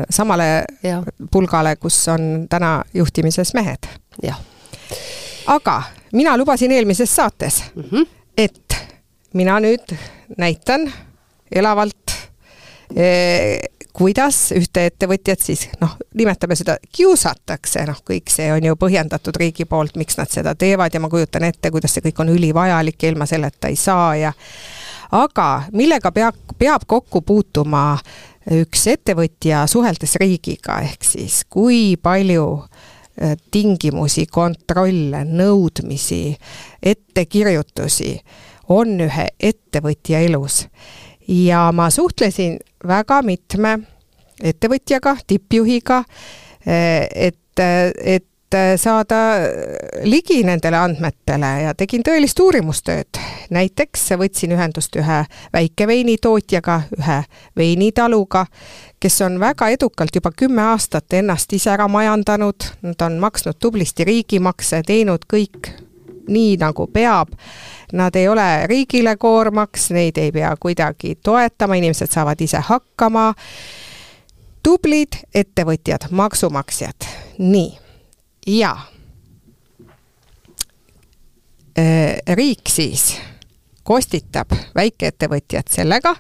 samale ja. pulgale, kus on täna juhtimises mehed. aga mina lubasin eelmises saates mm, -hmm. et mina nüüd näitan elavalt eh, kuidas ühte ettevõtjat siis noh, nimetame seda, kiusatakse, noh, kõik see on ju põhjendatud riigi poolt, miks nad seda teevad ja ma kujutan ette, kuidas see kõik on ülivajalik ja ilma selleta ei saa ja aga millega peab, peab kokku puutuma üks ettevõtja suheldes riigiga, ehk siis kui palju äh, tingimusi, kontrolle, nõudmisi, ettekirjutusi on ühe ettevõtja elus. ja ma suhtlesin väga mitme ettevõtjaga, tippjuhiga, äh, et, et et saada ligi nendele andmetele ja tegin tõelist uurimustööd. näiteks võtsin ühendust ühe väikeveinitootjaga, ühe veinitaluga, kes on väga edukalt juba kümme aastat ennast ise ära majandanud, nad on maksnud tublisti riigimakse, teinud kõik nii, nagu peab. Nad ei ole riigile koormaks, neid ei pea kuidagi toetama, inimesed saavad ise hakkama. tublid ettevõtjad, maksumaksjad, nii ja riik siis kostitab väikeettevõtjat sellega,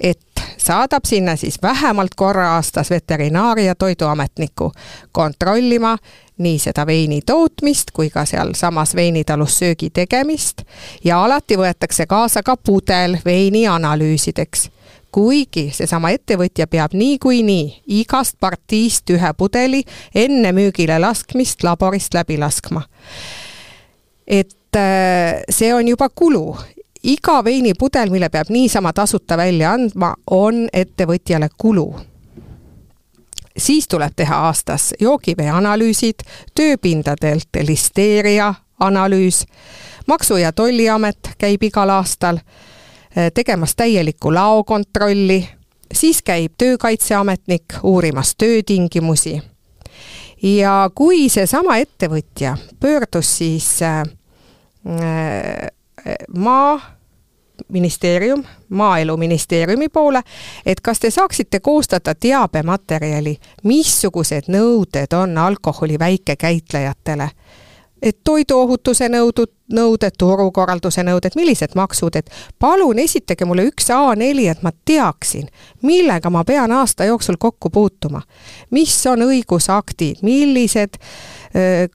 et saadab sinna siis vähemalt korra aastas veterinaar- ja toiduametniku kontrollima nii seda veini tootmist kui ka sealsamas veinitalus söögi tegemist ja alati võetakse kaasa ka pudel veini analüüsideks kuigi seesama ettevõtja peab niikuinii igast partiist ühe pudeli enne müügile laskmist laborist läbi laskma. et äh, see on juba kulu. iga veinipudel, mille peab niisama tasuta välja andma, on ettevõtjale kulu siis tuleb teha aastas joogivee analüüsid, tööpindadelt listeeria analüüs, maksu- ja Tolliamet käib igal aastal tegemas täielikku laokontrolli, siis käib töökaitseametnik uurimas töötingimusi. ja kui seesama ettevõtja pöördus siis äh, äh, maa ministeerium, Maaeluministeeriumi poole, et kas te saaksite koostada teabematerjali, missugused nõuded on alkoholi väikekäitlejatele et toiduohutuse nõudud, nõuded, turukorralduse nõuded, millised maksud, et palun esitage mulle üks A4, et ma teaksin, millega ma pean aasta jooksul kokku puutuma. mis on õigusaktid, millised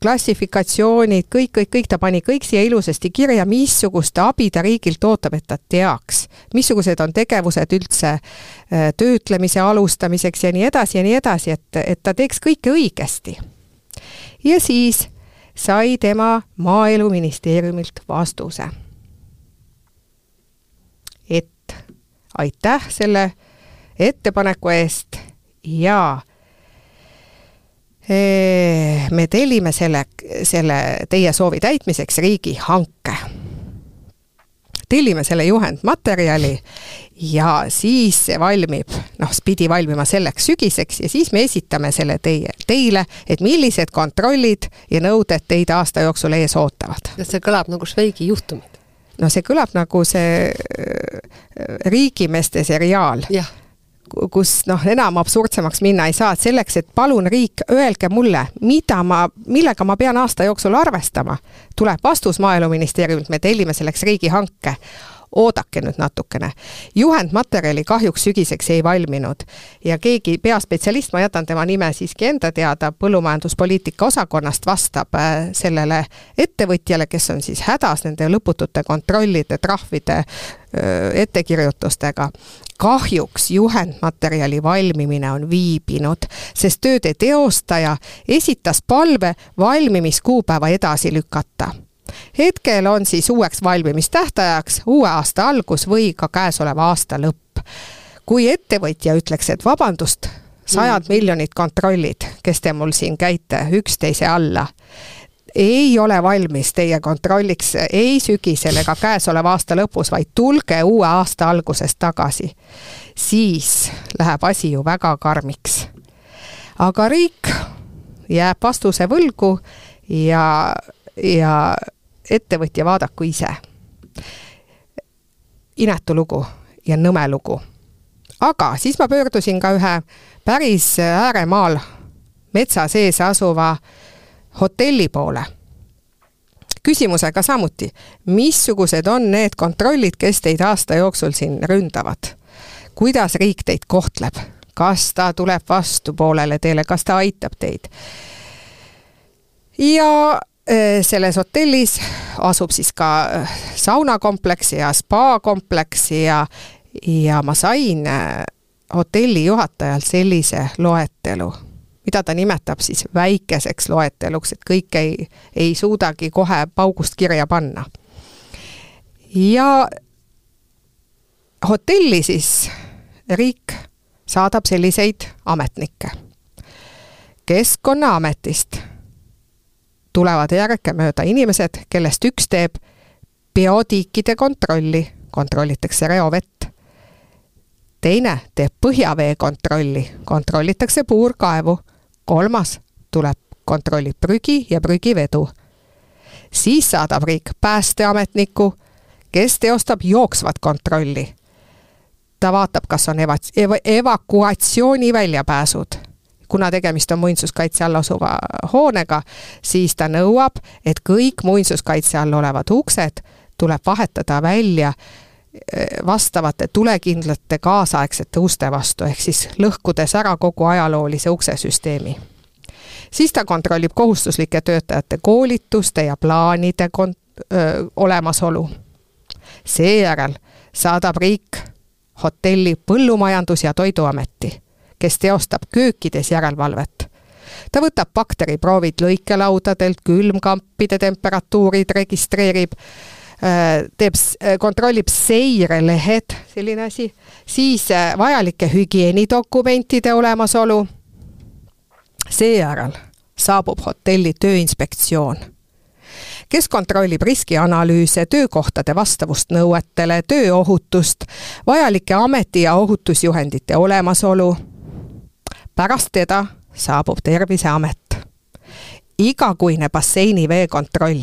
klassifikatsioonid, kõik, kõik, kõik ta pani kõik siia ilusasti kirja, missugust abi ta riigilt ootab, et ta teaks. missugused on tegevused üldse öö, töötlemise alustamiseks ja nii edasi ja nii edasi, et, et ta teeks kõike õigesti. ja siis sai tema Maaeluministeeriumilt vastuse. et aitäh selle ettepaneku eest ja me tellime selle, selle teie soovi täitmiseks riigihanke tellime selle juhendmaterjali ja siis see valmib, noh, pidi valmima selleks sügiseks ja siis me esitame selle teie, teile, et millised kontrollid ja nõuded teid aasta jooksul ees ootavad. see kõlab nagu Šveigi juhtumid. no see kõlab nagu see äh, riigimeeste seriaal jah kus noh, enam absurdsemaks minna ei saa, et selleks, et palun riik, öelge mulle, mida ma, millega ma pean aasta jooksul arvestama, tuleb vastus Maaeluministeeriumilt, me tellime selleks riigihanke oodake nüüd natukene. juhendmaterjali kahjuks sügiseks ei valminud ja keegi peaspetsialist, ma jätan tema nime siiski enda teada, põllumajanduspoliitika osakonnast vastab äh, sellele ettevõtjale, kes on siis hädas nende lõputute kontrollide, trahvide, ettekirjutustega kahjuks juhendmaterjali valmimine on viibinud, sest tööde teostaja esitas palve valmimiskuupäeva edasi lükata hetkel on siis uueks valmimistähtajaks uue aasta algus või ka käesoleva aasta lõpp. kui ettevõtja ütleks, et vabandust, sajad mm. miljonid kontrollid, kes te mul siin käite üksteise alla, ei ole valmis teie kontrolliks ei sügisel ega käesoleva aasta lõpus, vaid tulge uue aasta alguses tagasi. siis läheb asi ju väga karmiks. aga riik jääb vastuse võlgu ja, ja ettevõtja vaadaku ise. inetu lugu ja nõme lugu. aga siis ma pöördusin ka ühe päris ääremaal metsa sees asuva hotelli poole. küsimusega samuti, missugused on need kontrollid, kes teid aasta jooksul siin ründavad? kuidas riik teid kohtleb? kas ta tuleb vastu poolele teele, kas ta aitab teid? ja selles hotellis asub siis ka äh, saunakompleks ja spaakompleks ja, ja ma sain äh, hotelli juhatajalt sellise loetelu, mida ta nimetab siis väikeseks loeteluks, et kõike ei, ei suudagi kohe paugust kirja panna. ja hotelli siis riik saadab selliseid ametnikke Keskkonnaametist tulevad järgemööda inimesed, kellest üks teeb biotiikide kontrolli, kontrollitakse reovett. teine teeb põhjavee kontrolli, kontrollitakse puurkaevu. kolmas tuleb, kontrollib prügi ja prügivedu. siis saadab riik päästeametniku, kes teostab jooksvat kontrolli. ta vaatab, kas on eva-, eva-, evakuatsiooni väljapääsud kuna tegemist on muinsuskaitse all asuva hoonega, siis ta nõuab, et kõik muinsuskaitse all olevad uksed tuleb vahetada välja eh, vastavate tulekindlate kaasaegsete uste vastu, ehk siis lõhkudes ära kogu ajaloolise uksesüsteemi. siis ta kontrollib kohustuslike töötajate koolituste ja plaanide kont-, öö, olemasolu. seejärel saadab riik hotelli Põllumajandus- ja Toiduameti kes teostab köökides järelevalvet. ta võtab bakteriproovid lõikelaudadelt, külmkampide temperatuurid registreerib, äh, teeb, äh, kontrollib seirelehed, selline asi, siis äh, vajalike hügieenidokumentide olemasolu. seejärel saabub hotelli tööinspektsioon kes kontrollib riskianalüüse, töökohtade vastavust nõuetele, tööohutust, vajalike ameti- ja ohutusjuhendite olemasolu, pärast teda saabub Terviseamet. igakuine basseini veekontroll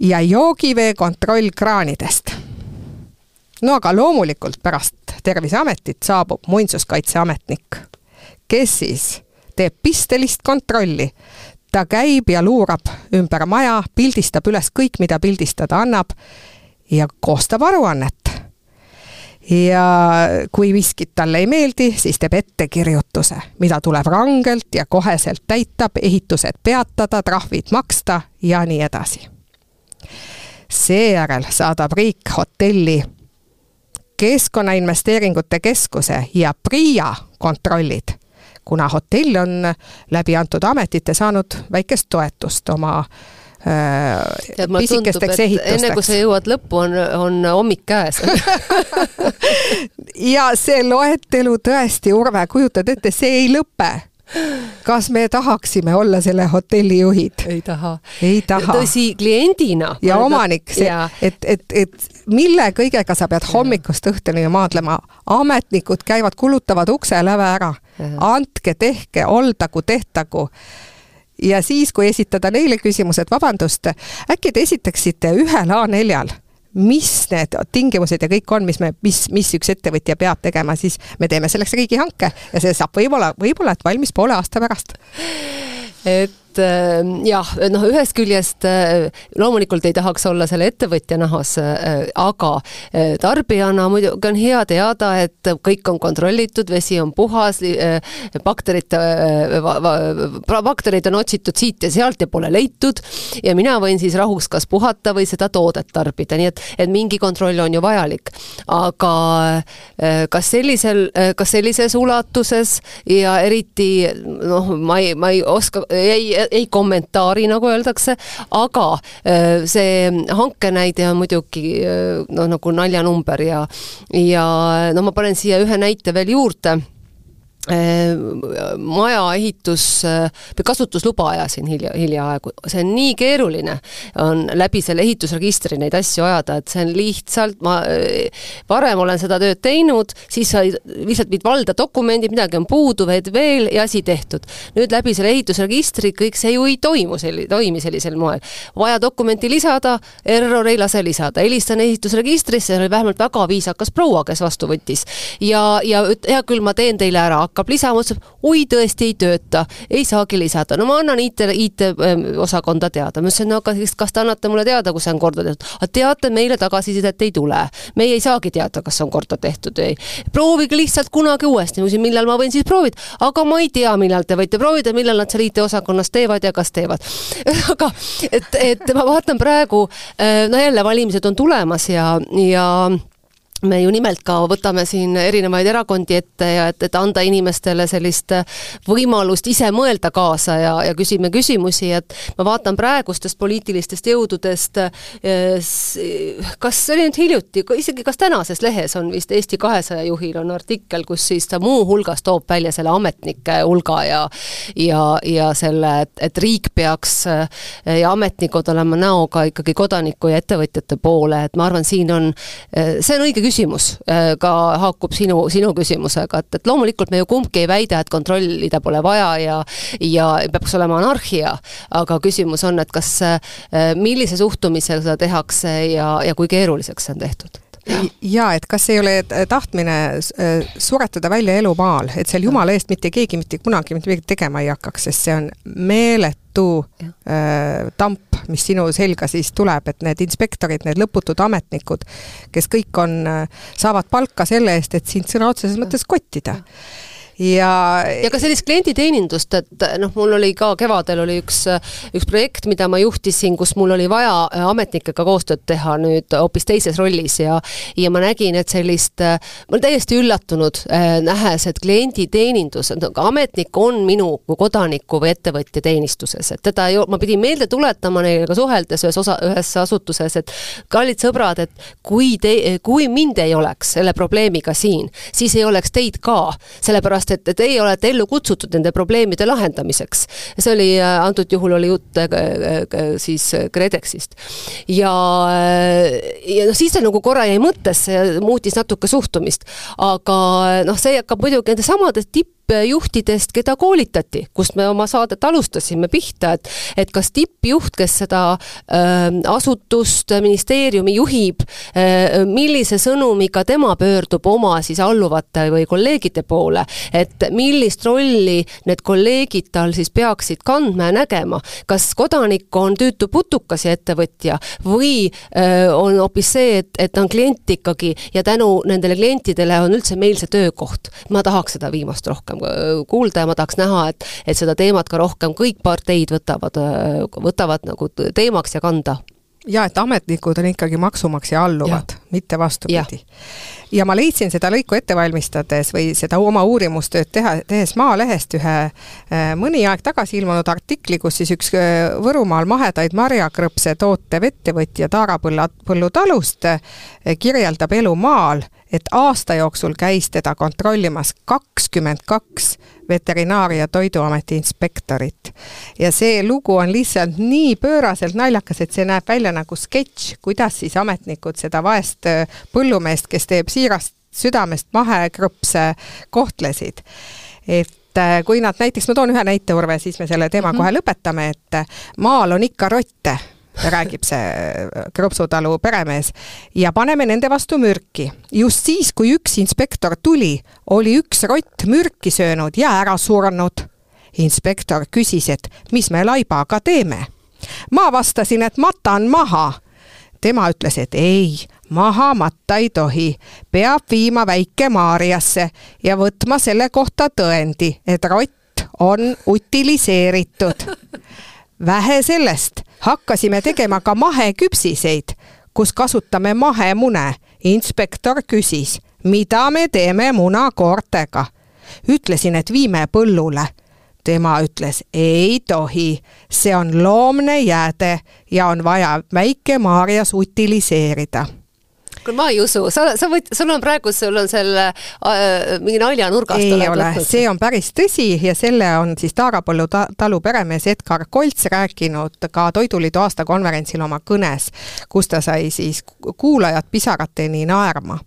ja joogivee kontroll kraanidest. no aga loomulikult pärast Terviseametit saabub muinsuskaitseametnik, kes siis teeb pistelist kontrolli. ta käib ja luurab ümber maja, pildistab üles kõik, mida pildistada annab ja koostab aruannet ja kui miskit talle ei meeldi, siis teeb ettekirjutuse, mida tuleb rangelt ja koheselt täita, ehitused peatada, trahvid maksta ja nii edasi. seejärel saadab riik hotelli Keskkonnainvesteeringute Keskuse ja PRIA kontrollid, kuna hotell on läbi antud ametite saanud väikest toetust oma äh, tead, tundub, et enne kui sa jõuad lõppu, on, on hommik käes ja see loetelu tõesti, Urve, kujutad ette, see ei lõpe kas me tahaksime olla selle hotelli juhid? ei taha. ei taha. tõsi, kliendina. ja omanik, see, et, et, et mille kõigega sa pead hommikust õhtuni maadlema, ametnikud käivad, kulutavad ukse läve ära. andke, tehke, oldagu, tehtagu ja siis, kui esitada neile küsimus, et vabandust, äkki te esitaksite ühel A4-l mis need tingimused ja kõik on, mis me, mis, mis üks ettevõtja peab tegema, siis me teeme selleks riigihanke ja see saab võib-olla, võib-olla, et valmis poole aasta pärast. et et äh, jah, noh, ühest küljest äh, loomulikult ei tahaks olla selle ettevõtja nahas, äh, aga tarbijana muidugi on hea teada, et kõik on kontrollitud, vesi on puhas, bakterite, baktereid on otsitud siit ja sealt ja pole leitud ja mina võin siis rahus kas puhata või seda toodet tarbida, nii et, et mingi kontroll on ju vajalik. aga kas sellisel, kas sellises ulatuses ja eriti noh, ma ei, ma ei oska, ei, ei kommentaari, nagu öeldakse, aga äh, see hankenäide on muidugi äh, noh, nagu naljanumber ja ja no ma panen siia ühe näite veel juurde maja ehitus või kasutusluba ajasin hilja, hiljaaegu, see on nii keeruline, on läbi selle ehitusregistri neid asju ajada, et see on lihtsalt, ma varem olen seda tööd teinud, siis sa lihtsalt viid valda dokumendid, midagi on puudu, veed veel ja asi tehtud. nüüd läbi selle ehitusregistri kõik see ju ei toimu sel-, toimi sellisel moel. vaja dokumenti lisada, error ei lase lisada, helistan ehitusregistrisse, see oli vähemalt väga viisakas proua, kes vastu võttis. ja, ja hea küll, ma teen teile ära hakkab lisama, ütleb oi, tõesti ei tööta, ei saagi lisada. no ma annan IT, IT-osakonda teada. ma ütlesin, no aga kas te annate mulle teada, kui see on korda tehtud? teate, meile tagasisidet ei tule. meie ei saagi teada, kas on korda tehtud või ei. proovige lihtsalt kunagi uuesti. ma küsisin, millal ma võin siis proovida, aga ma ei tea, millal te võite proovida, millal nad seal IT-osakonnas teevad ja kas teevad. aga et, et ma vaatan praegu, no jälle valimised on tulemas ja, ja me ju nimelt ka võtame siin erinevaid erakondi ette ja et, et anda inimestele sellist võimalust ise mõelda kaasa ja, ja küsime küsimusi, et ma vaatan praegustest poliitilistest jõududest, kas see oli nüüd hiljuti, isegi kas tänases lehes on vist Eesti kahesaja juhil on artikkel, kus siis ta muuhulgas toob välja selle ametnike hulga ja ja, ja selle, et, et riik peaks eh, ja ametnikud olema näoga ikkagi kodaniku ja ettevõtjate poole, et ma arvan, siin on, eh, see on õige küsimus äh, ka haakub sinu, sinu küsimusega, et, et loomulikult me ju kumbki ei väida, et kontrollida pole vaja ja ja peaks olema anarhia, aga küsimus on, et kas, äh, millise suhtumisega seda tehakse ja, ja kui keeruliseks see on tehtud ja et kas ei ole tahtmine äh, suretada välja elu maal, et seal jumala eest mitte keegi mitte kunagi mitte midagi tegema ei hakkaks, sest see on meeletu äh, tamp, mis sinu selga siis tuleb, et need inspektorid, need lõputud ametnikud, kes kõik on, äh, saavad palka selle eest, et sind sõna otseses mõttes kottida. Ja ja ka sellist klienditeenindust, et noh, mul oli ka kevadel oli üks, üks projekt, mida ma juhtisin, kus mul oli vaja äh, ametnikega koostööd teha nüüd hoopis teises rollis ja ja ma nägin, et sellist, äh, ma olen täiesti üllatunud, äh, nähes, et klienditeenindus, et ametnik on minu kui kodaniku või ettevõtja teenistuses, et teda ei, ma pidin meelde tuletama neile ka suheldes ühes osa, ühes asutuses, et kallid sõbrad, et kui te, kui mind ei oleks selle probleemiga siin, siis ei oleks teid ka, sellepärast sellepärast et teie olete ellu kutsutud nende probleemide lahendamiseks. see oli, äh, antud juhul oli jutt äh, siis KredExist. ja, äh, ja noh, siis see nagu korra jäi mõttesse ja muutis natuke suhtumist. aga noh, see hakkab muidugi nende samade tipp tippjuhtidest, keda koolitati, kust me oma saadet alustasime pihta, et et kas tippjuht, kes seda äh, asutust, ministeeriumi juhib äh,, millise sõnumiga tema pöördub oma siis alluvate või kolleegide poole, et millist rolli need kolleegid tal siis peaksid kandma ja nägema, kas kodanik on tüütu putukas ja ettevõtja või äh, on hoopis see, et, et ta on klient ikkagi ja tänu nendele klientidele on üldse meil see töökoht. ma tahaks seda viimast rohkem rohkem äh, kuulda ja ma tahaks näha, et, et seda teemat ka rohkem kõik parteid võtavad, äh, võtavad nagu teemaks ja kanda. Ja et ametnikud on ikkagi maksumaksja alluvad, mitte vastupidi. ja ma leidsin seda lõiku ette valmistades või seda oma uurimustööd teha, tehes Maalehest ühe äh, mõni aeg tagasi ilmunud artikli, kus siis üks Võrumaal mahedaid marjakrõpse tootev ettevõtja Taara põlla, põllutalust kirjeldab elu maal et aasta jooksul käis teda kontrollimas kakskümmend kaks Veterinaar- ja Toiduameti inspektorit. ja see lugu on lihtsalt nii pööraselt naljakas, et see näeb välja nagu sketš, kuidas siis ametnikud seda vaest äh, põllumeest, kes teeb siirast südamest mahekrõpse, kohtlesid. et äh, kui nad näiteks, ma toon ühe näite, Urve, siis me selle teema mm -hmm. kohe lõpetame, et äh, maal on ikka rotte räägib see Krõpsutalu peremees, ja paneme nende vastu mürki. just siis, kui üks inspektor tuli, oli üks rott mürki söönud ja ära surnud. inspektor küsis, et mis me laibaga teeme. ma vastasin, et matan maha. tema ütles, et ei, maha matta ei tohi, peab viima Väike-Maarjasse ja võtma selle kohta tõendi, et rott on utiliseeritud vähe sellest, hakkasime tegema ka maheküpsiseid, kus kasutame mahemune. inspektor küsis, mida me teeme munakoortega. ütlesin, et viime põllule. tema ütles, ei tohi, see on loomne jääde ja on vaja Väike-Maarjas utiliseerida kuule, ma ei usu, sa, sa võid, sul on praegu, sul on selle äh, mingi naljanurgast ei ole, see on päris tõsi ja selle on siis Taagapõllu ta, talu peremees Edgar Kolts rääkinud ka Toiduliidu aastakonverentsil oma kõnes, kus ta sai siis kuulajad pisarateni naerma.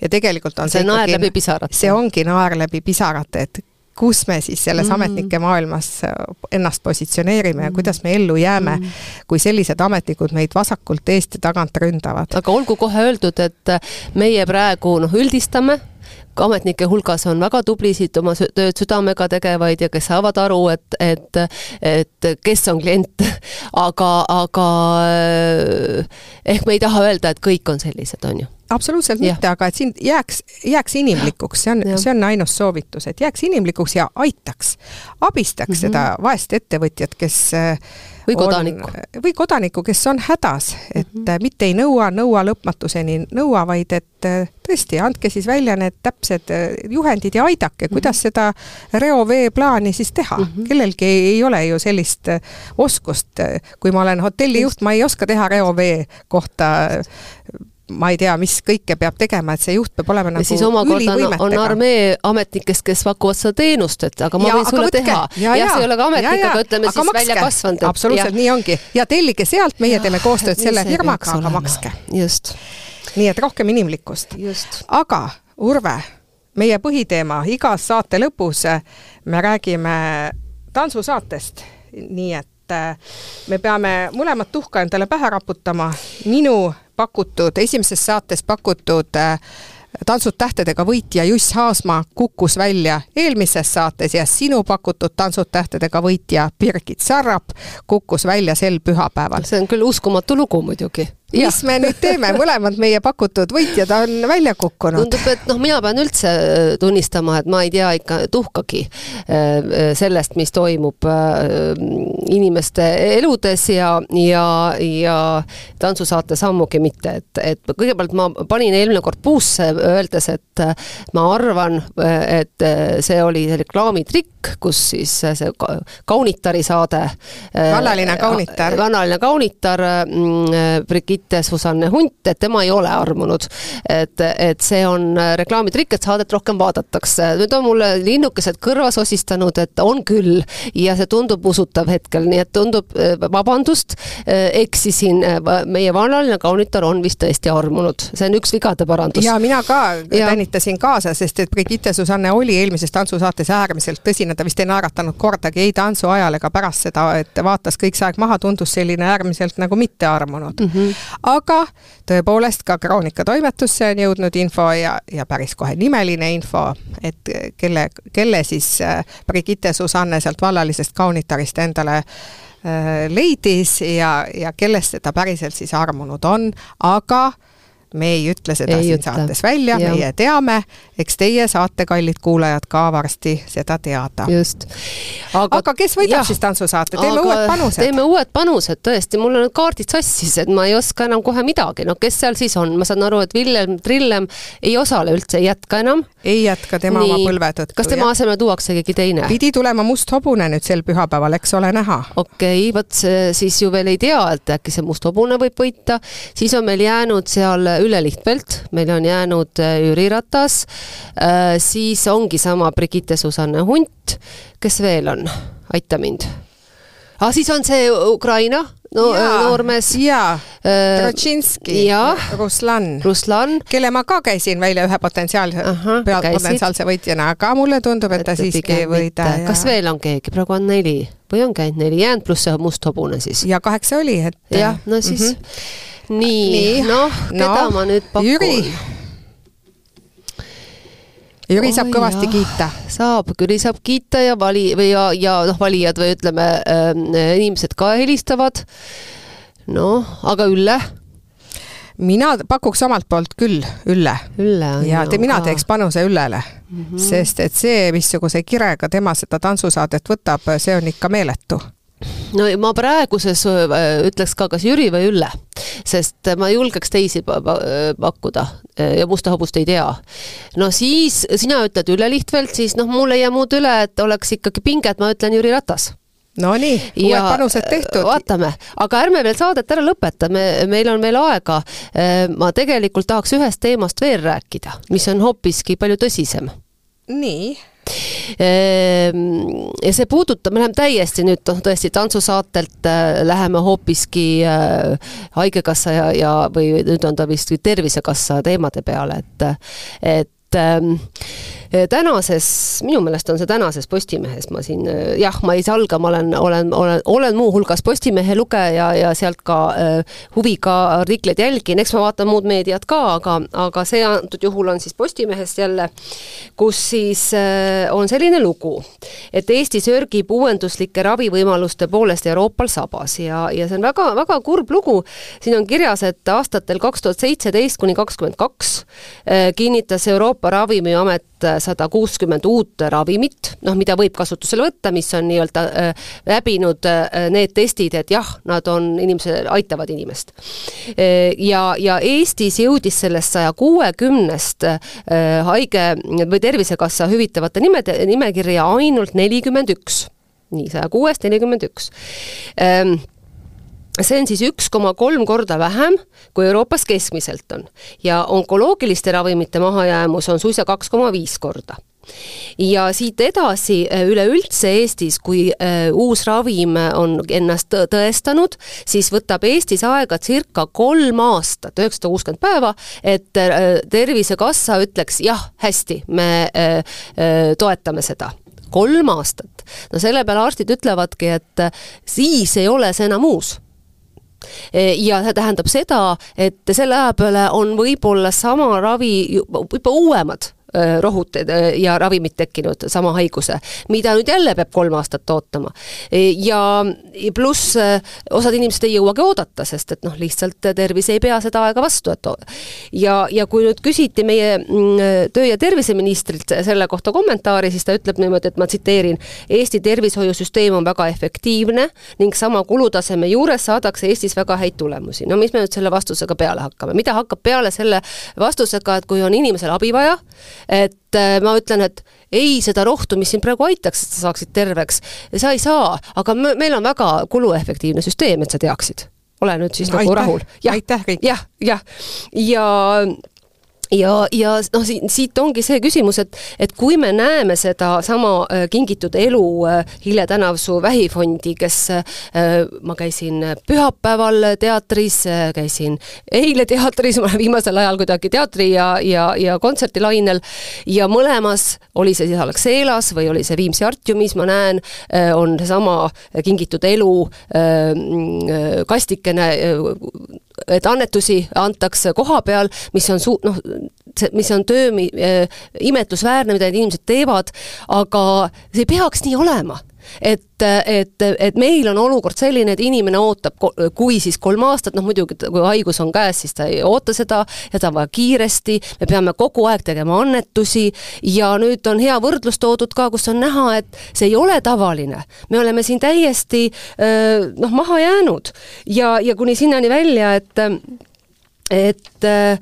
ja tegelikult on see, see naer läbi pisarate. see ongi naer läbi pisarate, et kus me siis selles mm. ametnike maailmas ennast positsioneerime ja kuidas me ellu jääme mm, kui sellised ametnikud meid vasakult eest ja tagant ründavad. aga olgu kohe öeldud, et meie praegu noh, üldistame. Ametnike hulgas on väga tublisid oma tööd südamega tegevaid ja kes saavad aru, et, et, et kes on klient, aga, aga eh, ehk me ei taha öelda, et kõik on sellised, on ju absoluutselt ja. mitte, aga et siin jääks, jääks inimlikuks, see on, see on ainus soovitus, et jääks inimlikuks ja aitaks, abistaks mm -hmm. seda vaest ettevõtjat, kes eh, või kodanikku. või kodanikku, kes on hädas, et mm -hmm. mitte ei nõua, nõua lõpmatuseni, nõua, vaid et äh, tõesti, andke siis välja need täpsed äh, juhendid ja aidake, mhm. kuidas mm -hmm. seda reoveeplaani siis teha mm. -hmm. kellelgi ei, ei ole ju sellist oskust, kui ma olen hotellijuht, ma ei oska teha reovee kohta ma ei tea, mis kõike peab tegema, et see juht peab olema nagu ja siis omakorda on, on armee ametnikest, kes pakuvad seda teenust, et aga ma ja, võin sulle võtke. teha. jah ja,, see ei ole ka ametnik, aga ütleme aga siis makske. välja kasvanud. absoluutselt, nii ongi. ja tellige sealt, meie teeme koostööd selle firmaga, aga makske. just. nii et rohkem inimlikkust. aga Urve, meie põhiteema, igas saate lõpus me räägime tantsusaatest, nii et äh, me peame mõlemat tuhka endale pähe raputama. minu pakutud, esimeses saates pakutud äh, tantsud tähtedega võitja Juss Haasma kukkus välja eelmises saates ja sinu pakutud Tantsud tähtedega võitja Birgit Sarrap kukkus välja sel pühapäeval. see on küll uskumatu lugu muidugi mis me nüüd teeme, mõlemad meie pakutud võitjad on välja kukkunud. tundub, et noh, mina pean üldse äh, tunnistama, et ma ei tea ikka tuhkagi äh, äh, sellest, mis toimub inimeste eludes ja, ja, ja tantsusaates ammugi mitte, et, et kõigepealt ma panin eelmine kord puusse, öeldes, et ma arvan, et see oli reklaamitrikk, kus siis see kaunitari saade. vannaline kaunitar. vannaline kaunitar mm, Brigitte mitte Susanne Hunt, et tema ei ole armunud. et, et see on reklaamitrikk, et saadet rohkem vaadatakse. nüüd on mulle linnukesed kõrva sosistanud, et on küll ja see tundub usutav hetkel, nii et tundub, eh, vabandust, eh, eksisin, meie vanaline kaunitar on vist tõesti armunud, see on üks vigade parandus. ja mina ka tänitasin kaasa, sest et Brigitte Susanne oli eelmises tantsusaates äärmiselt tõsine, ta vist ei naeratanud kordagi ei tantsu ajal ega pärast seda, et vaatas kõik see aeg maha, tundus selline äärmiselt nagu mitte armunud mm. -hmm aga tõepoolest ka Kroonika toimetusse on jõudnud info ja, ja päris kohe nimeline info, et kelle, kelle siis äh, Brigitte Susanne sealt vallalisest kaunitarist endale äh, leidis ja, ja kellest ta päriselt siis armunud on, aga me ei ütle seda ei siin ütle. saates välja, meie teame, eks teie saate, kallid kuulajad, ka varsti seda teada. just. aga, aga kes võidab jah, siis tantsusaate, teeme uued panused? teeme uued panused, tõesti, mul on need kaardid sassis, et ma ei oska enam kohe midagi, no kes seal siis on, ma saan aru, et Villem Trillem ei osale üldse, ei jätka enam. ei jätka tema Nii. oma põlve tõttu. kas tema asemele tuuakse keegi teine? pidi tulema Must hobune nüüd sel pühapäeval, eks ole näha. okei okay,, vot siis ju veel ei tea, et äkki see Must hobune võib võita, siis on meil jäänud seal Ülle Lihtpelt, meil on jäänud äh, Jüri Ratas, siis ongi sama Brigitte Susanne Hunt, kes veel on, aita mind ah,. siis on see Ukraina no, noormees. jaa, Trotšinski ja Ruslan, Ruslan., kelle ma ka käisin välja ühe potentsiaalse, potentsiaalse võitjana, aga mulle tundub, et ta et siiski ei võida. kas veel on keegi, praegu on neli või ongi ainult neli jäänud, pluss see must hobune siis? ja kaheksa oli, et. jah, no siis mm -hmm. Nii, nii., noh, keda no, ma nüüd pakun? Jüri Jüri saab oh, kõvasti jah. kiita. saab, Jüri saab kiita ja vali või ja, ja noh, valijad või ütleme äh,, inimesed ka helistavad. noh, aga Ülle? mina pakuks omalt poolt küll Ülle. Ülle on ja te, mina teeks panuse Üllele mm, -hmm. sest et see, missuguse kirega tema seda tantsusaadet võtab, see on ikka meeletu no ma praeguses äh, ütleks ka kas Jüri või Ülle, sest ma julgeks teisi pakkuda ja Musta hobust ei tea. no siis sina ütled Ülle Lihtfeld, siis noh, mul ei jää muud üle, et oleks ikkagi pinge, et ma ütlen Jüri Ratas Nonii, uued panused tehtud. vaatame, aga ärme veel saadet ära lõpeta, me, meil on veel aega. Äh, ma tegelikult tahaks ühest teemast veel rääkida, mis on hoopiski palju tõsisem. Nii. Ehm, ja see puudutab, me läheme täiesti nüüd noh, tõesti tantsusaatelt äh, läheme hoopiski äh, Haigekassa ja, ja või nüüd on ta vist Tervisekassa teemade peale, et, et Äh, tänases, minu meelest on see tänases Postimehes, ma siin jah, ma ei salga, ma olen, olen, olen, olen muuhulgas Postimehe lugeja ja sealt ka äh, huviga artikleid jälgin, eks ma vaatan muud meediat ka, aga, aga see antud juhul on siis Postimehest jälle, kus siis äh, on selline lugu, et Eesti sörgib uuenduslike ravivõimaluste poolest Euroopal sabas ja, ja see on väga, väga kurb lugu. siin on kirjas, et aastatel kaks tuhat seitseteist kuni kakskümmend kaks kinnitas Euroopa Ravimiamet sada kuuskümmend uut ravimit, noh, mida võib kasutusele võtta, mis on nii-öelda äh, läbinud äh, need testid, et jah, nad on, inimese, aitavad inimest. Äh, ja, ja Eestis jõudis sellest saja kuuekümnest haige või Tervisekassa hüvitavate nimede, nimekirja ainult nelikümmend üks. nii, saja kuuest nelikümmend üks ehm, see on siis üks koma kolm korda vähem, kui Euroopas keskmiselt on. ja onkoloogiliste ravimite mahajäämus on suisa kaks koma viis korda ja siit edasi äh, üleüldse Eestis, kui äh, uus ravim on ennast tõestanud, siis võtab Eestis aega circa kolm aastat, üheksasada kuuskümmend päeva, et äh, Tervisekassa ütleks jah, hästi, me toetame seda kolm aastat. no selle peale arstid ütlevadki, et siis ei ole see enam uus Eh, ja see tähendab seda, et selle aja peale on võib-olla sama ravi juba uuemad Äh, rohuted äh, ja ravimid tekkinud, sama haiguse, mida nüüd jälle peab kolm aastat ootama. ja pluss äh, osad inimesed ei jõuagi oodata, sest et noh, lihtsalt tervis ei pea seda aega vastu, et ja, ja kui nüüd küsiti meie mm, töö- ja terviseministrilt selle kohta kommentaari, siis ta ütleb niimoodi, et ma tsiteerin, Eesti tervishoiusüsteem on väga efektiivne ning sama kulutaseme juures saadakse Eestis väga häid tulemusi. no mis me nüüd selle vastusega peale hakkame, mida hakkab peale selle vastusega, et kui on inimesel abi vaja, et äh, ma ütlen, et ei, seda rohtu, mis sind praegu aitaks, et sa saaksid terveks, sa ei saa, aga me, meil on väga kuluefektiivne süsteem, et sa teaksid. Ole nüüd siis no, nagu aitäh, rahul. aitäh kõik. jah, jah, ja, ja ja, ja noh, siit ongi see küsimus, et, et kui me näeme sedasama äh, Kingitud elu äh, Hille Tänavsuu vähifondi, kes äh, ma käisin pühapäeval teatris, käisin eile teatris, ma olen viimasel ajal kuidagi teatri ja, ja, ja kontserdilainel ja mõlemas, oli see siis Alexelas või oli see Viimsi Artiumis, ma näen, on seesama Kingitud elu kastikene et annetusi antakse koha peal, mis on su-, noh, see, mis on töö äh, imetlusväärne, mida need inimesed teevad, aga see ei peaks nii olema et, et, et meil on olukord selline, et inimene ootab, kui siis kolm aastat, noh muidugi kui haigus on käes, siis ta ei oota seda ja ta on vaja kiiresti, me peame kogu aeg tegema annetusi ja nüüd on hea võrdlus toodud ka, kus on näha, et see ei ole tavaline. me oleme siin täiesti noh, maha jäänud ja, ja kuni sinnani välja, et et äh,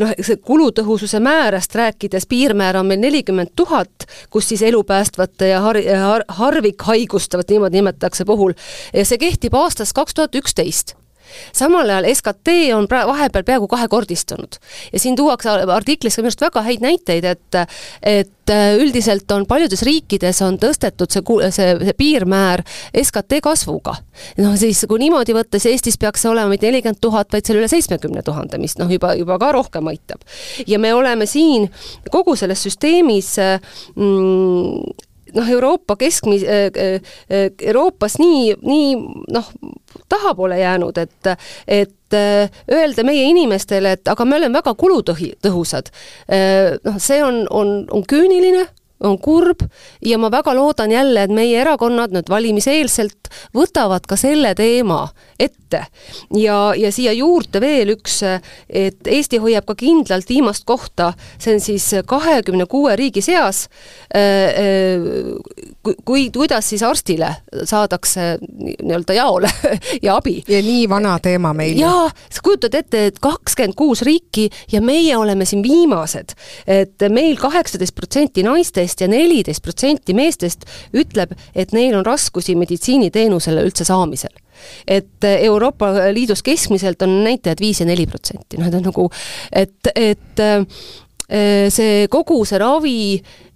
noh, see kulutõhususe määrast rääkides, piirmäär on meil nelikümmend tuhat, kus siis elupäästvate ja har-, har, harvikhaigustavat, niimoodi nimetatakse, puhul, ja see kehtib aastast kaks tuhat üksteist samal ajal SKT on pra-, vahepeal peaaegu kahekordistunud. ja siin tuuakse artiklis ka minu arust väga häid näiteid, et et üldiselt on paljudes riikides on tõstetud see, see, see piirmäär SKT kasvuga. noh, siis kui niimoodi võtta, siis Eestis peaks see olema mitte nelikümmend tuhat, vaid seal üle seitsmekümne tuhande, mis noh, juba, juba ka rohkem aitab. ja me oleme siin kogu selles süsteemis mm, noh, Euroopa keskmis-, äh, äh, äh, Euroopas nii, nii noh, tahapoole jäänud, et, et öelda meie inimestele, et aga me oleme väga kulutõhi-, tõhusad, noh, see on, on, on küüniline, on kurb ja ma väga loodan jälle, et meie erakonnad nüüd valimiseelselt võtavad ka selle teema ette. ja, ja siia juurde veel üks, et Eesti hoiab ka kindlalt viimast kohta, see on siis kahekümne kuue riigi seas, kui, kuidas siis arstile saadakse nii-öelda jaole ja abi. ja nii vana teema meil. jaa, sa kujutad ette, et kakskümmend kuus riiki ja meie oleme siin viimased. et meil kaheksateist protsenti naistest ja neliteist protsenti meestest ütleb, et neil on raskusi meditsiiniteenusele üldse saamisel. Et Euroopa Liidus keskmiselt on näitajad viis ja neli protsenti, noh, et on nagu, et, et see kogu see ravi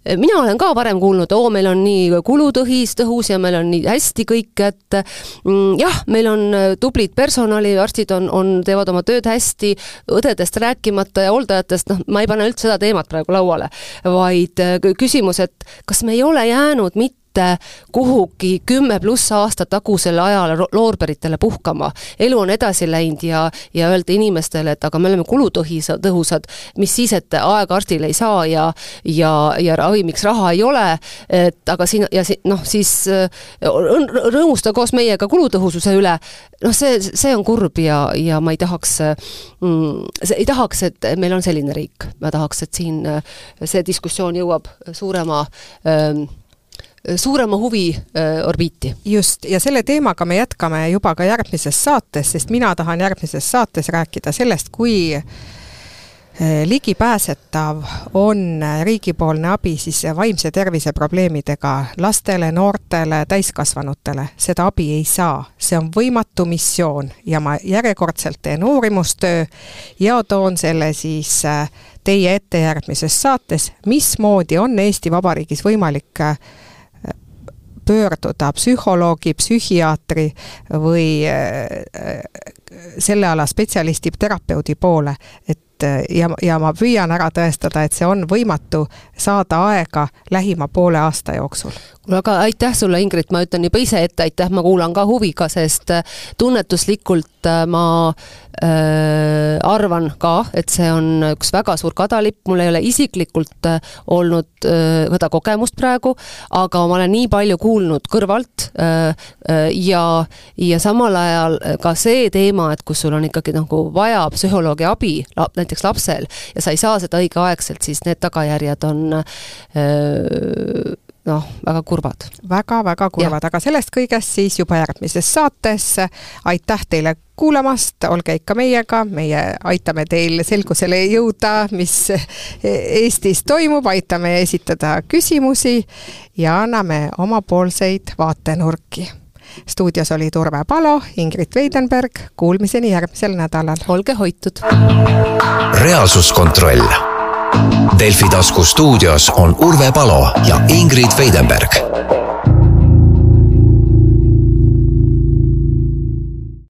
mina olen ka varem kuulnud, oo, meil on nii kulutõhis, tõhus ja meil on nii hästi kõik, et mm, jah, meil on tublid personali, arstid on, on, teevad oma tööd hästi, õdedest rääkimata ja hooldajatest, noh, ma ei pane üldse seda teemat praegu lauale, vaid küsimus, et kas me ei ole jäänud mitte mitte kuhugi kümme pluss aasta tagusele ajale loorberitele puhkama. elu on edasi läinud ja, ja öelda inimestele, et aga me oleme kulutõhis, tõhusad, mis siis, et aega arstile ei saa ja, ja, ja ravimiks raha ei ole, et aga siin ja si, noh, siis rõõmusta koos meiega kulutõhususe üle, noh, see, see on kurb ja, ja ma ei tahaks mm,, ei tahaks, et meil on selline riik, ma tahaks, et siin see diskussioon jõuab suurema ähm, suurema huvi äh, orbiiti. just, ja selle teemaga me jätkame juba ka järgmises saates, sest mina tahan järgmises saates rääkida sellest, kui äh, ligipääsetav on riigipoolne abi siis vaimse tervise probleemidega lastele, noortele, täiskasvanutele, seda abi ei saa. see on võimatu missioon ja ma järjekordselt teen uurimustöö ja toon selle siis äh, teie ette järgmises saates, mismoodi on Eesti Vabariigis võimalik pöörduda psühholoogi, psühhiaatri või äh, selle ala spetsialisti, terapeudi poole, et ja, ja ma püüan ära tõestada, et see on võimatu saada aega lähima poole aasta jooksul aga aitäh sulle, Ingrid, ma ütlen juba ise ette aitäh, ma kuulan ka huviga, sest äh, tunnetuslikult äh, ma äh, arvan ka, et see on üks väga suur kadalipp, mul ei ole isiklikult äh, olnud äh, seda kogemust praegu, aga ma olen nii palju kuulnud kõrvalt äh, ja, ja samal ajal ka see teema, et kus sul on ikkagi nagu vaja psühholoogi abi, näiteks lapsel, ja sa ei saa seda õigeaegselt, siis need tagajärjed on äh, noh, väga kurvad väga,. väga-väga kurvad, aga sellest kõigest siis juba järgmises saates. aitäh teile kuulamast, olge ikka meiega, meie aitame teil selgusele jõuda, mis Eestis toimub, aitame esitada küsimusi ja anname omapoolseid vaatenurki stuudios oli Turve Palo, Ingrid Veidenberg, kuulmiseni järgmisel nädalal. olge hoitud. reaalsuskontroll Delfi tasku stuudios on Urve Palo ja Ingrid Veidenberg